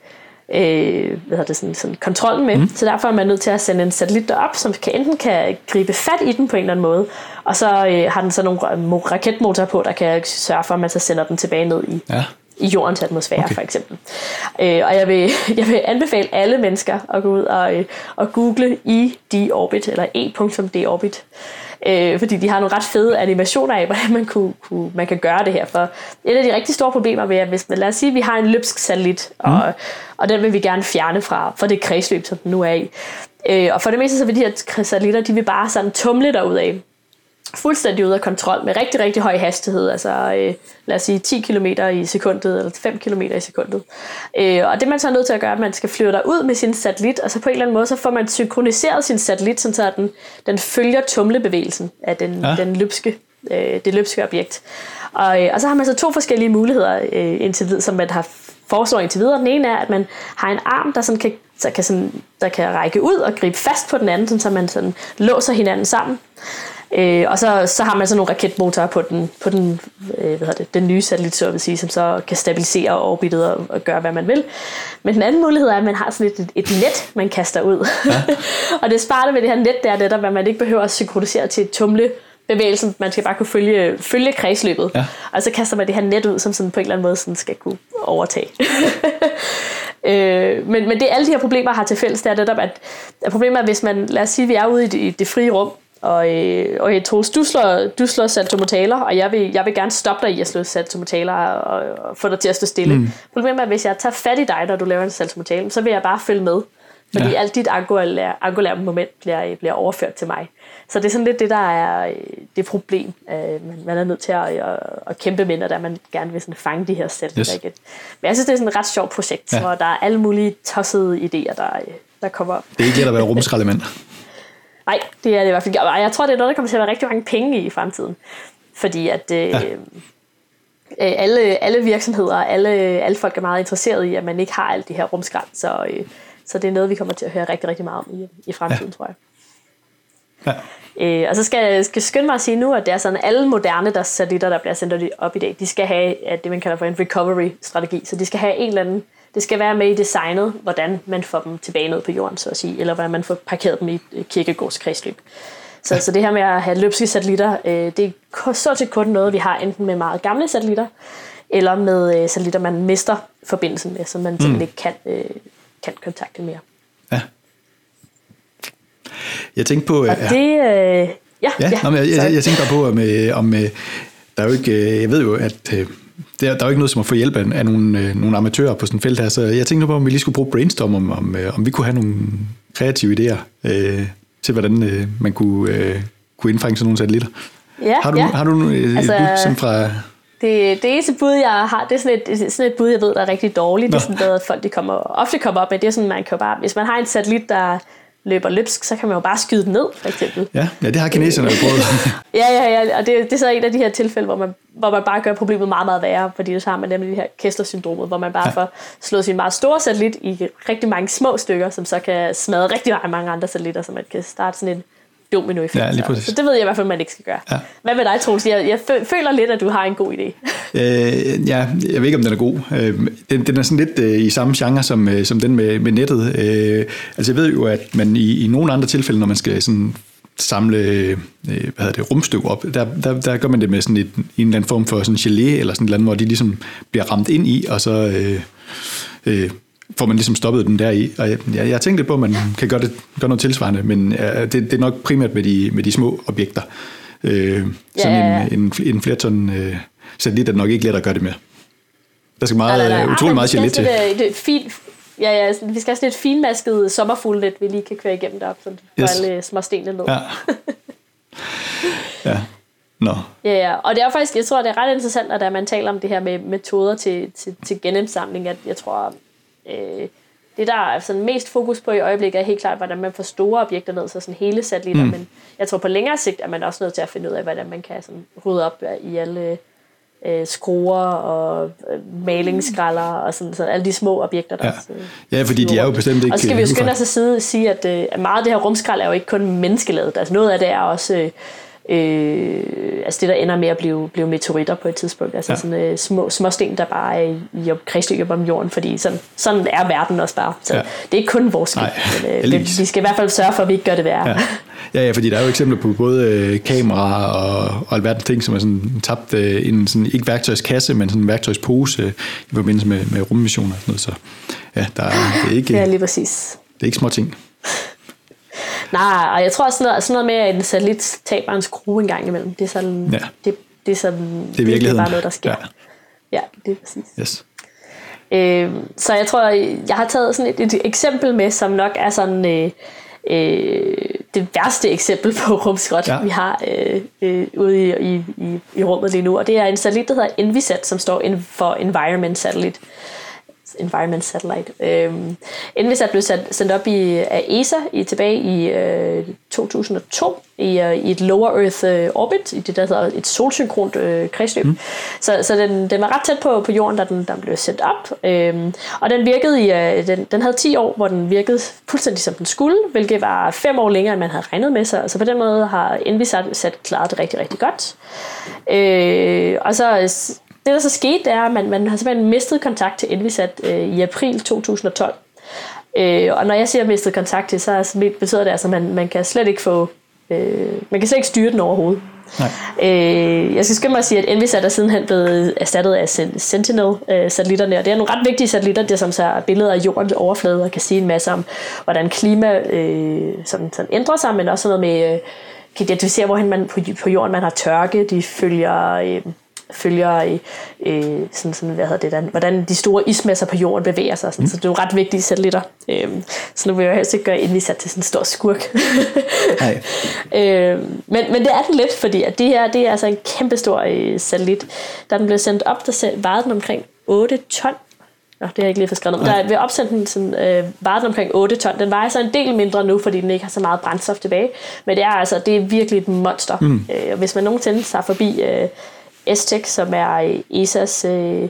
S2: øh, hvad det, sådan, sådan kontrollen med. Mm. Så derfor er man nødt til at sende en satellit derop, som kan, enten kan gribe fat i den på en eller anden måde, og så øh, har den så nogle raketmotorer på, der kan sørge for, at man så sender den tilbage ned i, ja. I jordens atmosfære, okay. for eksempel. Øh, og jeg vil, [laughs] jeg vil anbefale alle mennesker at gå ud og, øh, og google e-d-orbit, eller e.d-orbit, øh, fordi de har nogle ret fede animationer af, [laughs] hvordan man, kunne, kunne, man kan gøre det her. For et af de rigtig store problemer ved, at hvis man, lad os sige, at vi har en løbsk satellit, mm. og, og den vil vi gerne fjerne fra, for det kredsløb, som den nu er i. Øh, og for det meste så vil de her satellitter, de vil bare sådan tumle derud af. Fuldstændig ude af kontrol med rigtig, rigtig høj hastighed, altså øh, lad os sige 10 km i sekundet, eller 5 km i sekundet. Øh, og det man så er nødt til at gøre, at man skal flyve der ud med sin satellit, og så på en eller anden måde, så får man synkroniseret sin satellit, sådan så den, den følger tumlebevægelsen af den, ja. den løbske, øh, det løbske objekt. Og, øh, og så har man så to forskellige muligheder øh, indtil videre, som man har foreslår indtil videre. Den ene er, at man har en arm, der, sådan kan, der, kan, sådan, der kan række ud og gribe fast på den anden, sådan, så man sådan låser hinanden sammen. Øh, og så, så har man så nogle raketmotorer på den, på den, øh, hvad det, den nye satellit, så vil sige, som så kan stabilisere orbitet og, og gøre, hvad man vil. Men den anden mulighed er, at man har sådan et, et net, man kaster ud. Ja. [laughs] og det sparer med det her net, der er netop, at man ikke behøver at synkronisere til et tumle bevægelsen. Man skal bare kunne følge, følge kredsløbet. Ja. Og så kaster man det her net ud, som sådan på en eller anden måde sådan skal kunne overtage. [laughs] øh, men, men det alle de her problemer har til fælles, det er netop, at, at problemet er, hvis man, lad os sige, at vi er ude i det, i det frie rum, og, øh, og Troels, du slår, du slår saltomotaler, og jeg vil, jeg vil gerne stoppe dig i at slå saltomotaler og, og få dig til at stå stille. Mm. Problemet er, at hvis jeg tager fat i dig, når du laver en saltomotale, så vil jeg bare følge med. Fordi ja. alt dit angulære, angulære moment bliver, bliver overført til mig. Så det er sådan lidt det, der er øh, det problem, øh, man er nødt til at, at, at kæmpe med, når man gerne vil sådan fange de her sæt. Yes. Men jeg synes, det er sådan et ret sjovt projekt, ja. hvor der er alle mulige tossede idéer, der, øh, der kommer op.
S1: Det er ikke let at være rumskraldemand. [laughs]
S2: Nej, det er det i hvert fald ikke. Og jeg tror, det er noget, der kommer til at være rigtig mange penge i i fremtiden. Fordi at øh, ja. alle, alle virksomheder, alle, alle folk er meget interesserede i, at man ikke har alt det her rumskrald. Så, øh, så det er noget, vi kommer til at høre rigtig, rigtig meget om i, i fremtiden, ja. tror jeg. Ja. Øh, og så skal jeg skal skynde mig at sige nu, at det er sådan, alle moderne der satellitter, der bliver sendt op i dag, de skal have at det, man kalder for en recovery-strategi. Så de skal have en eller anden, det skal være med i designet, hvordan man får dem tilbage ned på jorden, så at sige, eller hvordan man får parkeret dem i kirkegårds kredsløb. Så, ja. så det her med at have løbske satellitter, øh, det er så til kun noget, vi har enten med meget gamle satellitter, eller med øh, satellitter, man mister forbindelsen med, så man mm. simpelthen ikke kan, øh, kan kontakte mere. Ja.
S1: Jeg tænkte på...
S2: Og det... Øh, ja,
S1: ja, ja. Nå, jeg, jeg, jeg tænkte bare på, om, om der er jo ikke... Jeg ved jo, at der, der er jo ikke noget som at få hjælp af, af nogle, nogle amatører på sådan et felt her, så jeg tænkte på, om vi lige skulle bruge brainstorm, om, om, om vi kunne have nogle kreative idéer øh, til, hvordan øh, man kunne, øh, kunne indfange sådan nogle satellitter.
S2: Ja,
S1: har du,
S2: ja.
S1: har du et altså, bud sådan fra...
S2: Det, det eneste bud, jeg har, det er sådan et, sådan et bud, jeg ved, der er rigtig dårligt. Nå. Det er sådan noget, at folk de kommer, ofte kommer op med. Det er sådan, man kan bare, hvis man har en satellit, der løber løbsk, så kan man jo bare skyde den ned, for eksempel.
S1: Ja, ja det har kineserne jo prøvet. [laughs]
S2: ja, ja, ja, og det, det er så en af de her tilfælde, hvor man, hvor man bare gør problemet meget, meget værre, fordi så har man nemlig det her Kessler-syndromet, hvor man bare ja. får slået sin meget store satellit i rigtig mange små stykker, som så kan smadre rigtig mange andre satellitter, så man kan starte sådan en dominoeffekt. Ja, lige præcis. Så det ved jeg i hvert fald, man ikke skal gøre. Ja. Hvad med dig, Troels? Jeg, jeg føler lidt, at du har en god idé.
S1: øh, ja, jeg ved ikke, om den er god. Øh, den, den er sådan lidt øh, i samme genre som, øh, som den med, med nettet. Øh, altså jeg ved jo, at man i, i nogle andre tilfælde, når man skal sådan samle øh, hvad hedder det, rumstykker op, der, der, der gør man det med sådan et, en eller anden form for sådan gelé, eller sådan et eller andet, hvor de ligesom bliver ramt ind i, og så... Øh, øh, får man ligesom stoppet den der i. Og jeg, jeg, jeg tænkte på, at man kan gøre, det, gøre noget tilsvarende, men ja, det, det er nok primært med de, med de små objekter. Øh, sådan ja, ja, ja. en, en, en flerton øh, satellit er nok ikke let at gøre det med. Der skal meget, nej, nej, nej. utrolig meget gelet til.
S2: Det, det, fint, ja, ja, vi skal have sådan et finmasket sommerfuldnet, vi lige kan køre igennem derop, så vi yes. alle små stenene ned. Ja.
S1: ja. Nå.
S2: Ja, ja, og det er faktisk, jeg tror, det er ret interessant, at man taler om det her med metoder til, til, til genindsamling, at jeg tror, Øh, det, der er sådan mest fokus på i øjeblikket, er helt klart, hvordan man får store objekter ned, så sådan hele satellitter, mm. men jeg tror på længere sigt, er man også nødt til at finde ud af, hvordan man kan sådan rydde op i alle øh, skruer og øh, malingsskralder og sådan, så alle de små objekter, der
S1: ja. ja, fordi de er jo bestemt ikke...
S2: Og så skal vi jo skynde os at sige, at, øh, at meget af det her rumskrald er jo ikke kun menneskelavet. Altså noget af det er også... Øh, øh, altså det, der ender med at blive, blive meteoritter på et tidspunkt. Altså ja. sådan øh, små, små sten, der bare er i, i kredsløb om jorden, fordi sådan, sådan er verden også bare. Så ja. det er ikke kun vores skyld, men øh, det, vi skal i hvert fald sørge for, at vi ikke gør det værre.
S1: Ja. Ja, ja, fordi der er jo eksempler på både øh, kameraer og, og alverdens ting, som er sådan tabt øh, en sådan, ikke værktøjskasse, men sådan en værktøjspose øh, i forbindelse med, med rummissioner og sådan noget. Så ja, der er, det er ikke,
S2: ja, lige præcis.
S1: Det er ikke små ting.
S2: Nej, og jeg tror sådan noget, sådan noget med, at en satellit taber en skrue en gang imellem. Det er sådan, ja. det, det er sådan,
S1: det er, er
S2: bare noget, der sker. Ja, ja det er præcis.
S1: Yes.
S2: Øh, så jeg tror, jeg har taget sådan et, et eksempel med, som nok er sådan, øh, øh, det værste eksempel på rumskrot, ja. vi har øh, øh, ude i, i, i, i rummet lige nu. Og det er en satellit, der hedder Envisat, som står for Environment Satellite. Environment Satellite. Øhm, Envisat blev sat, sendt op i, af ESA i, tilbage i øh, 2002 i, øh, i et lower Earth øh, orbit, i det der hedder et solsynkront øh, kredsløb. Mm. Så, så den, den var ret tæt på, på jorden, da den, den blev sendt op. Øhm, og den virkede i, øh, den, den havde 10 år, hvor den virkede fuldstændig som den skulle, hvilket var fem år længere, end man havde regnet med sig. Så på den måde har Envisat sat klaret det rigtig, rigtig godt. Øh, og så det, der så skete, det er, at man, man har simpelthen mistet kontakt til Envisat øh, i april 2012. Øh, og når jeg siger mistet kontakt til, så betyder det altså, at man, man kan slet ikke få, øh, man kan slet ikke styre den overhovedet. Nej. Øh, jeg skal skynde mig at sige, at Envisat er sidenhen blevet erstattet af Sentinel-satellitterne, og det er nogle ret vigtige satellitter, der som så billeder af jordens overflade og kan sige en masse om, hvordan klima øh, sådan, sådan ændrer sig, men også noget med, øh, kan identificere, hvorhen man på, på jorden man har tørke, de følger... Øh, følger øh, sådan, sådan, hvad hedder det, der, hvordan de store ismasser på jorden bevæger sig. Sådan, mm. Så det er jo ret vigtige satellitter. Øh, så nu vil jeg helst ikke gøre Invisat til sådan en stor skurk. [laughs] Nej. øh, men, men det er den lidt, fordi at det her det er altså en kæmpe stor øh, satellit. Da den blev sendt op, der vejede den omkring 8 ton. Nå, det har jeg ikke lige forskrevet. Men der ved opsendelsen øh, var den omkring 8 ton. Den vejer så en del mindre nu, fordi den ikke har så meget brændstof tilbage. Men det er altså det er virkelig et monster. Mm. Øh, hvis man nogensinde tager forbi øh, Estec, som er øh, ESA's øh,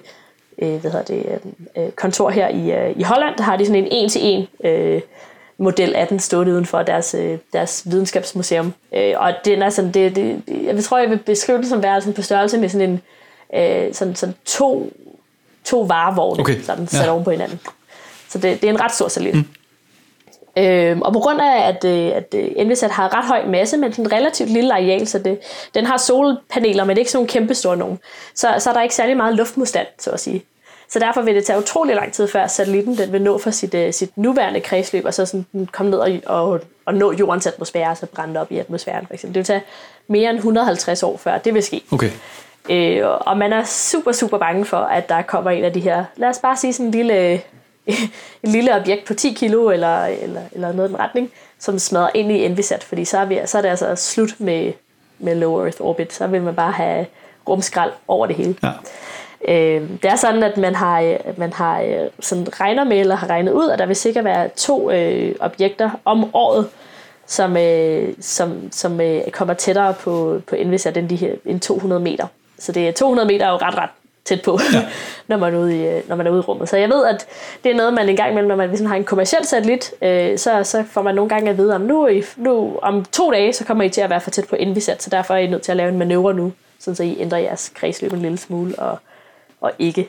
S2: øh, hvad hedder det, øh, øh, kontor her i, øh, i Holland. Der har de sådan en en-til-en øh, model af den stående uden for deres, øh, deres videnskabsmuseum. Øh, og den er sådan, det, det, jeg tror, jeg vil beskrive det som være sådan på størrelse med sådan en øh, sådan, sådan to, to varevogne, okay. sådan sat ja. oven på hinanden. Så det, det er en ret stor salit. Mm. Øhm, og på grund af, at, øh, at øh, Envisat har ret høj masse, men en relativt lille areal, så det, den har solpaneler, men det er ikke sådan nogle kæmpe store nogen, så, så er der ikke særlig meget luftmodstand, så at sige. Så derfor vil det tage utrolig lang tid, før satellitten den vil nå for sit, uh, sit nuværende kredsløb, og så sådan komme ned og, og, og nå jordens atmosfære, og så brænde op i atmosfæren for eksempel. Det vil tage mere end 150 år, før det vil ske.
S1: Okay.
S2: Øh, og man er super, super bange for, at der kommer en af de her, lad os bare sige sådan en lille et lille objekt på 10 kilo eller, eller, eller noget i den retning, som smadrer ind i Envisat, fordi så er, vi, så er det altså slut med, med low Earth orbit. Så vil man bare have rumskrald over det hele. Ja. Øh, det er sådan, at man har, man har øh, sådan regner med, eller har regnet ud, at der vil sikkert være to øh, objekter om året, som, øh, som, som øh, kommer tættere på, på Envisat end, de her, end 200 meter. Så det er 200 meter er jo ret, ret tæt på, ja. [laughs] når, man er ude i, når man er ude i rummet. Så jeg ved, at det er noget, man engang imellem, når man hvis man har en kommersiel satellit, øh, så, så får man nogle gange at vide, om nu, nu om to dage, så kommer I til at være for tæt på Envisat, så derfor er I nødt til at lave en manøvre nu, sådan så I ændrer jeres kredsløb en lille smule, og, og ikke øh,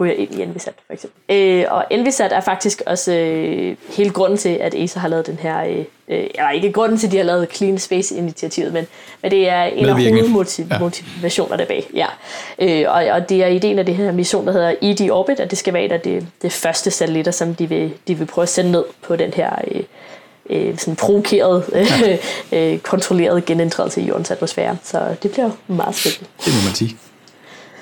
S2: ryger ind i Envisat, for eksempel. Øh, og Envisat er faktisk også øh, hele grunden til, at ESA har lavet den her, øh, øh, eller ikke grunden til, at de har lavet Clean Space-initiativet, men, men det er en af hovedmotivationerne ja. bag. Ja. Øh, og, og det er ideen af det her mission, der hedder ED Orbit, at det skal være et af det, det første satellitter, som de vil, de vil prøve at sende ned på den her øh, øh, sådan provokeret, ja. [laughs] øh, kontrolleret genindtrædelse i jordens atmosfære. Så det bliver meget spændende.
S1: Det må man sige.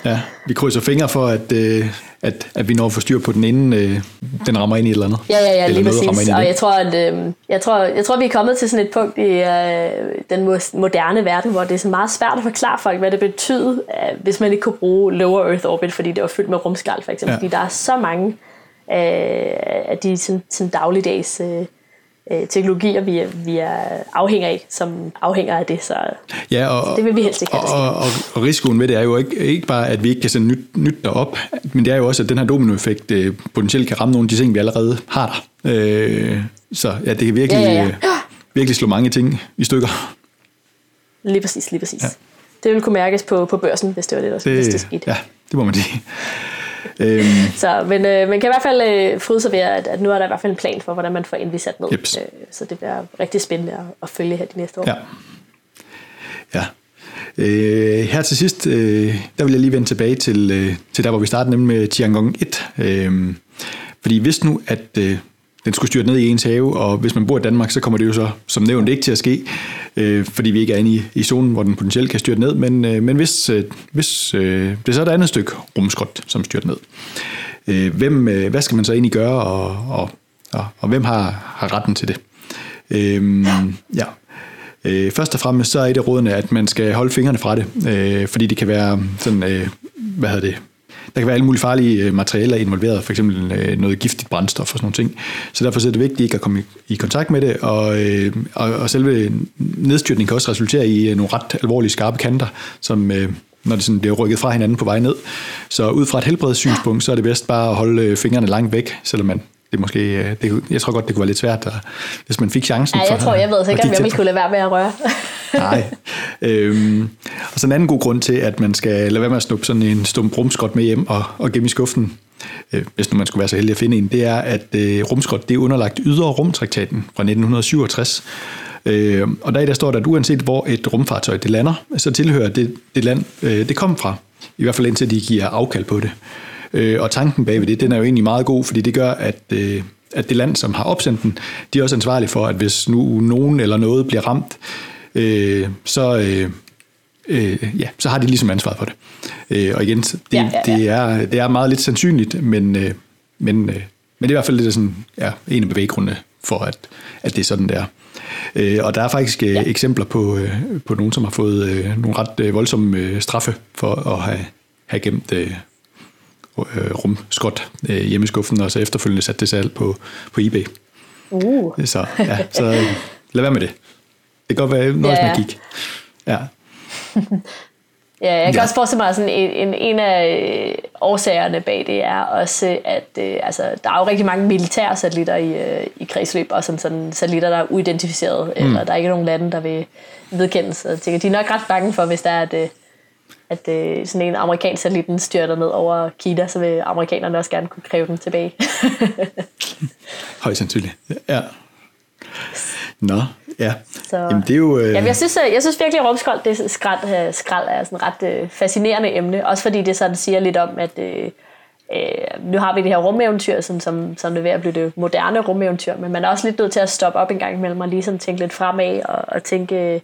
S1: Ja, vi krydser fingre for, at, øh, at, at vi når at få styr på den, inden øh, den rammer ind i et eller andet.
S2: Ja, ja, ja, lige præcis. Og jeg tror, at, øh, jeg, tror, jeg tror, vi er kommet til sådan et punkt i øh, den moderne verden, hvor det er så meget svært at forklare folk, hvad det betyder, øh, hvis man ikke kunne bruge lower Earth orbit, fordi det var fyldt med rumskrald, for eksempel. Ja. Fordi der er så mange øh, af de sådan, sådan dagligdags... Øh, øh, teknologier, vi er, vi er afhænger af, som afhænger af det. Så,
S1: ja, og,
S2: så det vil vi helst ikke
S1: have. Og, og, og risikoen ved det er jo ikke, ikke bare, at vi ikke kan sende nyt, nyt derop, men det er jo også, at den her dominoeffekt øh, potentielt kan ramme nogle af de ting, vi allerede har der. Øh, så ja, det kan virkelig, ja, ja, ja. Øh, virkelig slå mange ting i stykker.
S2: Lige præcis, lige præcis. Ja. Det vil kunne mærkes på, på børsen, hvis det var det, der det, hvis det skete.
S1: Ja, det må man sige
S2: øhm. Så, men øh, man kan i hvert fald øh, fryde sig ved, at, at nu er der i hvert fald en plan for, hvordan man får Envisat ned. Yep. Øh, så det bliver rigtig spændende at, at følge her de næste år.
S1: Ja. ja. Øh, her til sidst, øh, der vil jeg lige vende tilbage til, øh, til der, hvor vi startede, nemlig med Tiangong 1. Øh, fordi hvis nu, at øh, den skulle styrte ned i ens have, og hvis man bor i Danmark, så kommer det jo så som nævnt ikke til at ske, øh, fordi vi ikke er inde i, i zonen, hvor den potentielt kan styrte ned, men, øh, men hvis, øh, hvis øh, det så er et andet stykke rumskrot, som styrter ned, øh, hvem, øh, hvad skal man så egentlig gøre, og, og, og, og hvem har, har retten til det? Øh, ja. Øh, først og fremmest så er et af rådene, at man skal holde fingrene fra det, øh, fordi det kan være sådan, øh, hvad hedder det, der kan være alle mulige farlige øh, materialer involveret, for eksempel øh, noget giftigt brændstof og sådan nogle ting. Så derfor er det vigtigt ikke at komme i, kontakt med det, og, øh, og, og selve nedstyrtningen kan også resultere i nogle ret alvorlige skarpe kanter, som når de sådan bliver rykket fra hinanden på vej ned. Så ud fra et helbredssynspunkt, så er det bedst bare at holde fingrene langt væk, selvom man det måske, øh, det, jeg tror godt, det kunne være lidt svært, at, hvis man fik chancen.
S2: Ja, jeg
S1: for,
S2: tror, jeg ved ikke, om jeg ville kunne lade være med at røre.
S1: Nej. Øhm, og så en anden god grund til, at man skal lade være med at snuppe sådan en stum rumskrot med hjem og, og gemme i skuffen, øh, hvis nu man skulle være så heldig at finde en, det er, at øh, rumskrot det er underlagt ydre rumtraktaten fra 1967. Øh, og der, der står der, at uanset hvor et rumfartøj det lander, så tilhører det, det land, øh, det kom fra. I hvert fald indtil de giver afkald på det. Øh, og tanken bagved det, den er jo egentlig meget god, fordi det gør, at, øh, at det land, som har opsendt den, de er også ansvarlige for, at hvis nu nogen eller noget bliver ramt, øh, så, øh, øh, ja, så har de ligesom ansvar for det. Øh, og igen, det, ja, ja, ja. Det, er, det er meget lidt sandsynligt, men, øh, men, øh, men det er i hvert fald det, der sådan, ja, en af bevæggrundene for, at, at det er sådan, der. Øh, og der er faktisk øh, ja. eksempler på, øh, på nogen, som har fået øh, nogle ret øh, voldsomme øh, straffe for at have, have gemt øh, øh, rumskot øh, hjemme i skuffen, og så efterfølgende sat det salg på, på eBay.
S2: Uh.
S1: Så, ja, så øh, lad være med det. Det kan godt være noget, ja, ja. man kigge. Ja.
S2: Ja, jeg kan ja. også forestille mig, at sådan en, en, en af øh, årsagerne bag det er også, at øh, altså, der er jo rigtig mange militære satellitter i, øh, i kredsløb, og sådan, sådan satellitter, der er uidentificeret, mm. eller der er ikke nogen lande, der vil vedkendes. Jeg tænker, de er nok ret bange for, hvis der er, øh, at øh, sådan en amerikansk satellit styrter ned over Kina, så vil amerikanerne også gerne kunne kræve den tilbage. [laughs]
S1: Højst sandsynligt, ja. Nå, ja.
S2: Så, Jamen, det er jo... Øh... Jamen, jeg, synes, jeg synes virkelig, at rumskrald, det skrald, øh, skrald er sådan et ret øh, fascinerende emne. Også fordi det sådan siger lidt om, at øh, øh, nu har vi det her rumeventyr, sådan, som, som det er ved at blive det moderne rumeventyr, men man er også lidt nødt til at stoppe op en gang imellem og lige sådan tænke lidt fremad og, og tænke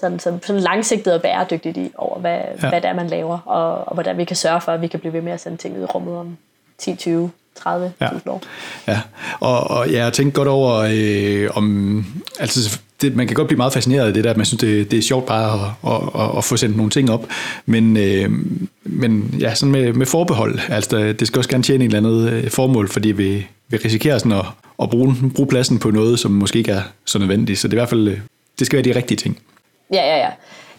S2: sådan, sådan, sådan langsigtet og bæredygtigt i over, hvad, ja. hvad det er, man laver, og, og hvordan vi kan sørge for, at vi kan blive ved med at sende ting ud i rummet om 10, 20, 30 ja. år.
S1: Ja, og, og ja, jeg tænkte godt over, øh, om, altså det, man kan godt blive meget fascineret af det der, at man synes, det, det er sjovt bare at, at, at, at få sendt nogle ting op, men, øh, men ja, sådan med, med forbehold, altså det skal også gerne tjene et eller andet øh, formål, fordi vi, vi risikerer sådan at, at bruge, bruge pladsen på noget, som måske ikke er så nødvendigt, så det er i hvert fald, øh, det skal være de rigtige ting.
S2: Ja, ja, ja.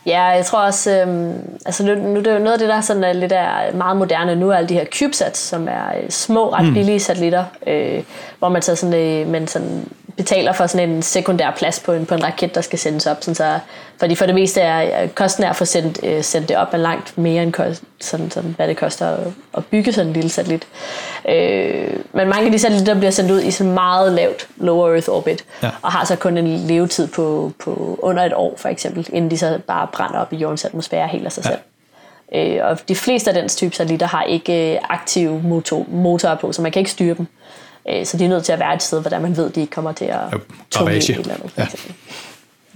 S2: Ja, jeg tror også, øhm, altså nu, nu det er jo noget af det, der sådan er lidt er meget moderne nu, er alle de her CubeSats, som er øh, små, ret mm. billige satellitter, øh, hvor man så sådan, øh, men sådan betaler for sådan en sekundær plads på en, på en raket, der skal sendes op. Sådan så, fordi for det meste er kosten er at få sendt, øh, sendt det op er langt mere end kost, sådan, sådan, hvad det koster at, at bygge sådan en lille satellit. Øh, men mange af de satellitter bliver sendt ud i sådan meget lavt low earth orbit, ja. og har så kun en levetid på, på under et år for eksempel, inden de så bare brænder op i jordens atmosfære helt af sig ja. selv. Øh, og de fleste af den type satellitter har ikke øh, aktive motor, motorer på, så man kan ikke styre dem. Øh, så de er nødt til at være et sted, hvor man ved, at de ikke kommer til at tunge et eller andet. Ja.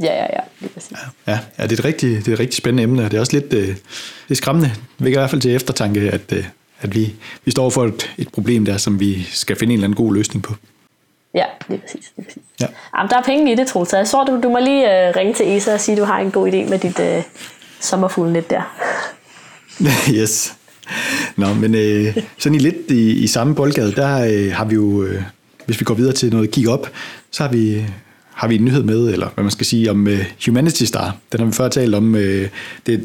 S2: Ja, ja, ja, lige præcis.
S1: Ja, ja, ja det, er et rigtig, det er et rigtig spændende emne, og det er også lidt øh, det er skræmmende. Det vækker i hvert fald til eftertanke, at, øh, at vi, vi står for et, et problem der, som vi skal finde en eller anden god løsning på.
S2: Ja, lige præcis. Lige præcis. Ja. Jamen, der er penge i det, Troels. Jeg tror, du, du må lige øh, ringe til ESA og sige, at du har en god idé med dit øh, sommerfuglnet der. [laughs]
S1: yes. Nå, men øh, sådan i lidt i, i samme boldgade, der øh, har vi jo, øh, hvis vi går videre til noget kig op, så har vi, har vi en nyhed med, eller hvad man skal sige, om uh, Humanity Star. Den har vi før talt om. Uh, det,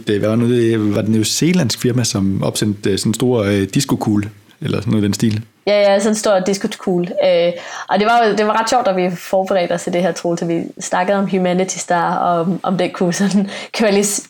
S1: det var, nu, det var det New Zealandsk firma, som opsendte uh, sådan en stor uh, disco-kugle, eller sådan noget i den stil.
S2: Ja, ja, sådan en stor disco-kugle. Øh, og det var, det var ret sjovt, at vi forberedte os til det her, Troels, til vi snakkede om Humanity Star, og om, om det kunne sådan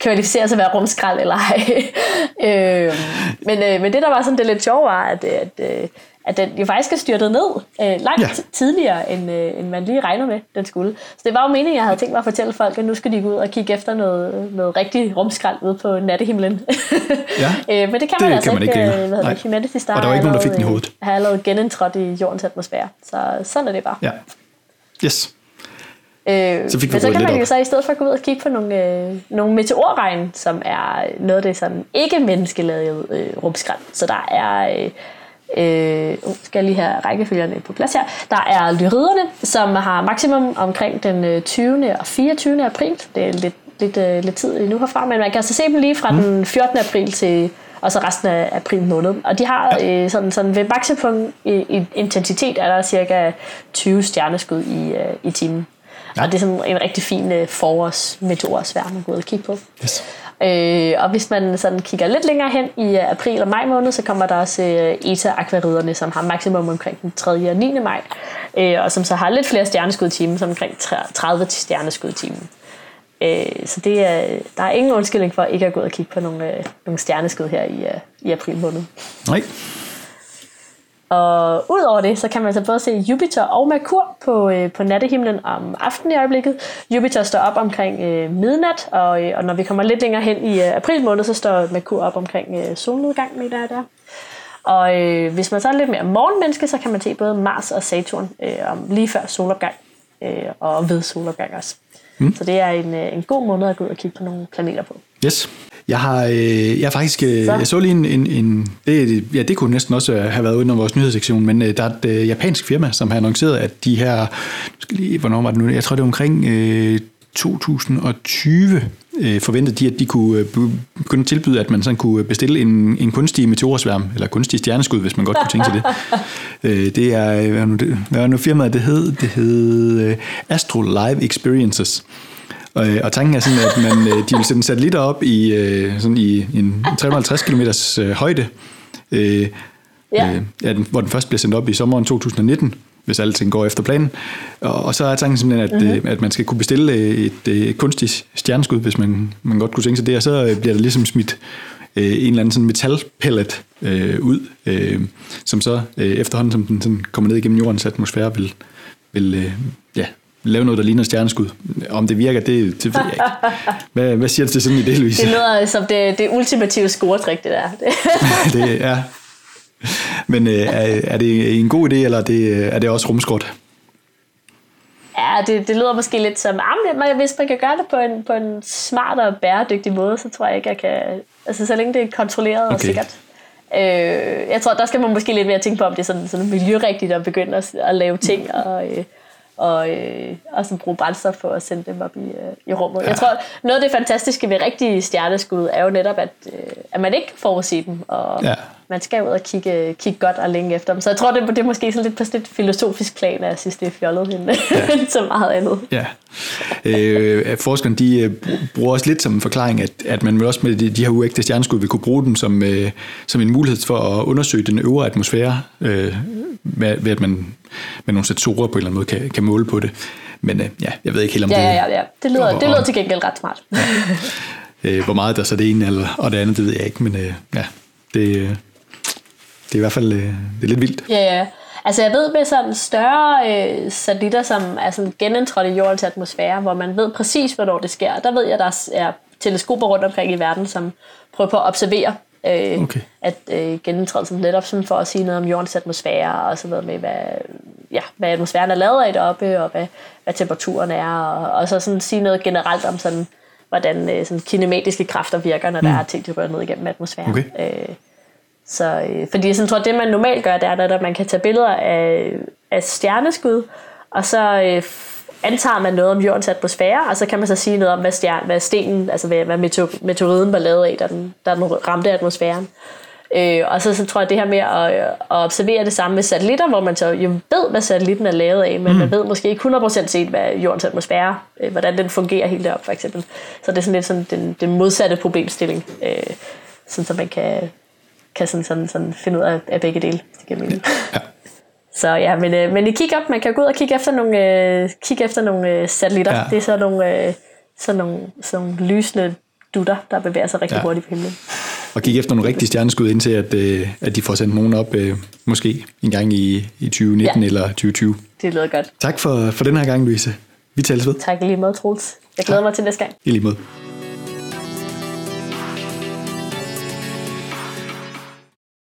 S2: kvalificere sig at være rumskrald eller ej. [laughs] øh, men, øh, men det, der var sådan det lidt sjovt, var, at, at øh, at den jo faktisk er styrtet ned øh, langt ja. tidligere, end, øh, end man lige regner med, den skulle. Så det var jo meningen, jeg havde tænkt mig at fortælle folk, at nu skal de gå ud og kigge efter noget, noget rigtig rumskrald ude på nattehimlen. [laughs]
S1: ja,
S2: øh, men det kan man det altså kan man ikke, ikke øh, hvad hedder Humanity Star
S1: og der var ikke nogen, der fik den i hovedet.
S2: Har allerede genindtrådt i jordens atmosfære. Så sådan er det bare.
S1: Ja. Yes.
S2: Øh, så fik men så kan man jo så i stedet for gå ud og kigge på nogle, øh, nogle meteorregn, som er noget af det sådan ikke menneskelavede øh, rumskrald. Så der er øh, Øh, uh, skal jeg lige have rækkefølgerne på plads her. Der er lyriderne, som har maksimum omkring den 20. Øh, og 24. april. Det er lidt, lidt, uh, lidt tid nu herfra, men man kan altså se dem lige fra mm. den 14. april til og så resten af april måned. Og de har ja. øh, sådan, sådan ved maksimum i, i intensitet er der cirka 20 stjerneskud i, øh, i timen. Ja. Og det er sådan en rigtig fin øh, forårs meteorsvær, man går ud og kigge på. Yes. Øh, og hvis man sådan kigger lidt længere hen i øh, april og maj måned, så kommer der også øh, ETA-akvariderne, som har maksimum omkring den 3. og 9. maj, øh, og som så har lidt flere stjerneskud i timen, som omkring 30 stjerneskud i timen. Øh, så det er, der er ingen undskyldning for ikke at gå ud og kigge på nogle, øh, nogle stjerneskud her i, øh, i april måned.
S1: Nej.
S2: Og udover det, så kan man så både se Jupiter og Merkur på, øh, på nattehimlen om aftenen i øjeblikket. Jupiter står op omkring øh, midnat, og, øh, og når vi kommer lidt længere hen i øh, april måned, så står Merkur op omkring øh, solnedgang, mener jeg der. Og øh, hvis man så er lidt mere morgenmenneske, så kan man se både Mars og Saturn øh, om lige før solopgang, øh, og ved solopgang også. Mm. Så det er en, øh, en god måde at gå ud og kigge på nogle planeter på.
S1: Yes. Jeg har, øh, jeg har faktisk, øh, så. jeg så lige en, en, en det, ja, det kunne næsten også have været under vores nyhedssektion, men øh, der er et øh, japansk firma, som har annonceret, at de her, skal lige, hvornår var det nu, jeg tror det er omkring øh, 2020, øh, forventede de, at de kunne øh, begynde at tilbyde, at man sådan kunne bestille en, en kunstig meteorsværm, eller kunstig stjerneskud, hvis man godt kunne tænke sig det. [laughs] øh, det er, øh, hvad var nu, det, hvad var nu firmaet det hed? Det hed øh, Astro Live Experiences. Og, og tanken er sådan, at man, de vil sætte satellitter op i, sådan i en 350 km højde, øh, ja. øh, hvor den først bliver sendt op i sommeren 2019, hvis alting går efter planen. Og, og så er tanken simpelthen, at, mm-hmm. at man skal kunne bestille et, et kunstigt stjerneskud, hvis man, man godt kunne tænke sig det, og så bliver der ligesom smidt øh, en eller anden sådan metalpellet øh, ud, øh, som så øh, efterhånden, som den sådan kommer ned igennem jordens atmosfære, vil, vil øh, ja, lave noget, der ligner stjerneskud. Om det virker, det, det ved jeg ikke. Hvad, hvad siger du til sådan en idé, Louise?
S2: Det lyder som det, det ultimative scoretrik, det der. [laughs]
S1: det, ja, men øh, er, er det en god idé, eller er det, er det også rumskort?
S2: Ja, det, det lyder måske lidt som, at hvis man kan gøre det på en, på en smart og bæredygtig måde, så tror jeg ikke, jeg kan... Altså, så længe det er kontrolleret okay. og sikkert. Øh, jeg tror, der skal man måske lidt mere tænke på, om det er sådan, sådan miljørigtigt at begynde at, at lave ting og... Øh, og, øh, og sådan bruge brændstof for at sende dem op i, øh, i rummet. Ja. Jeg tror, noget af det fantastiske ved rigtige stjerneskud er jo netop, at, øh, at man ikke forudser dem, og ja. man skal ud og kigge, kigge godt og længe efter dem. Så jeg tror, det, det er måske sådan lidt på sådan et filosofisk plan, at jeg synes, det er fjollet hende, ja. [laughs] så meget andet.
S1: Ja. Øh, forskerne de øh, bruger også lidt som en forklaring, at, at man også med de, de her uægte stjerneskud vil kunne bruge dem som, øh, som en mulighed for at undersøge den øvre atmosfære, øh, ved, ved at man med nogle sensorer på en eller anden måde kan, kan måle på det. Men øh, ja, jeg ved ikke helt om
S2: ja,
S1: det...
S2: Ja, ja, ja. Det lyder, og, det lyder til gengæld ret smart. Ja.
S1: Øh, hvor meget der så det ene eller, og det andet, det ved jeg ikke, men øh, ja, det, det er i hvert fald øh, det er lidt vildt.
S2: Ja, ja. Altså jeg ved med sådan større øh, satellitter, som er sådan genindtrådt i jordens atmosfære, hvor man ved præcis, hvornår det sker. Der ved jeg, der er teleskoper rundt omkring i verden, som prøver på at observere øh, okay. at øh, genindtrædelsen netop sådan for at sige noget om jordens atmosfære og så noget med, hvad, ja, hvad atmosfæren er lavet af deroppe, og hvad, hvad temperaturen er, og, og så sådan sige noget generelt om sådan, hvordan øh, sådan kinematiske kræfter virker, når mm. der er ting, der rører ned igennem atmosfæren. Okay. Øh, så, øh, fordi jeg sådan, tror, det man normalt gør, det er, at man kan tage billeder af, af stjerneskud, og så øh, antager man noget om jordens atmosfære, og så kan man så sige noget om, hvad, stjern, hvad stenen, altså hvad, hvad meteoriden var lavet af, da den, da den ramte atmosfæren. Øh, og så, så tror jeg, det her med at, at observere det samme med satellitter, hvor man så jo ved, hvad satellitten er lavet af, men mm. man ved måske ikke 100% set, hvad jordens atmosfære, øh, hvordan den fungerer helt deroppe, for eksempel. Så det er sådan lidt sådan den, den modsatte problemstilling, øh, sådan, så man kan, kan sådan, sådan, sådan finde ud af, af begge dele, det giver mening. Ja. Så ja, men, øh, men I kigger op, man kan gå ud og kigge efter nogle, øh, kigge efter nogle øh, satellitter. Ja. Det er så nogle, øh, sådan nogle, sådan nogle lysende dutter, der bevæger sig rigtig ja. hurtigt på himlen.
S1: Og kigge efter nogle rigtige stjerneskud indtil, at, øh, at de får sendt nogen op, øh, måske en gang i, i 2019 ja. eller 2020.
S2: Det lyder godt.
S1: Tak for, for den her gang, Louise. Vi tales ved.
S2: Tak lige måde, Troels. Jeg glæder ja. mig til næste gang.
S1: I lige måde.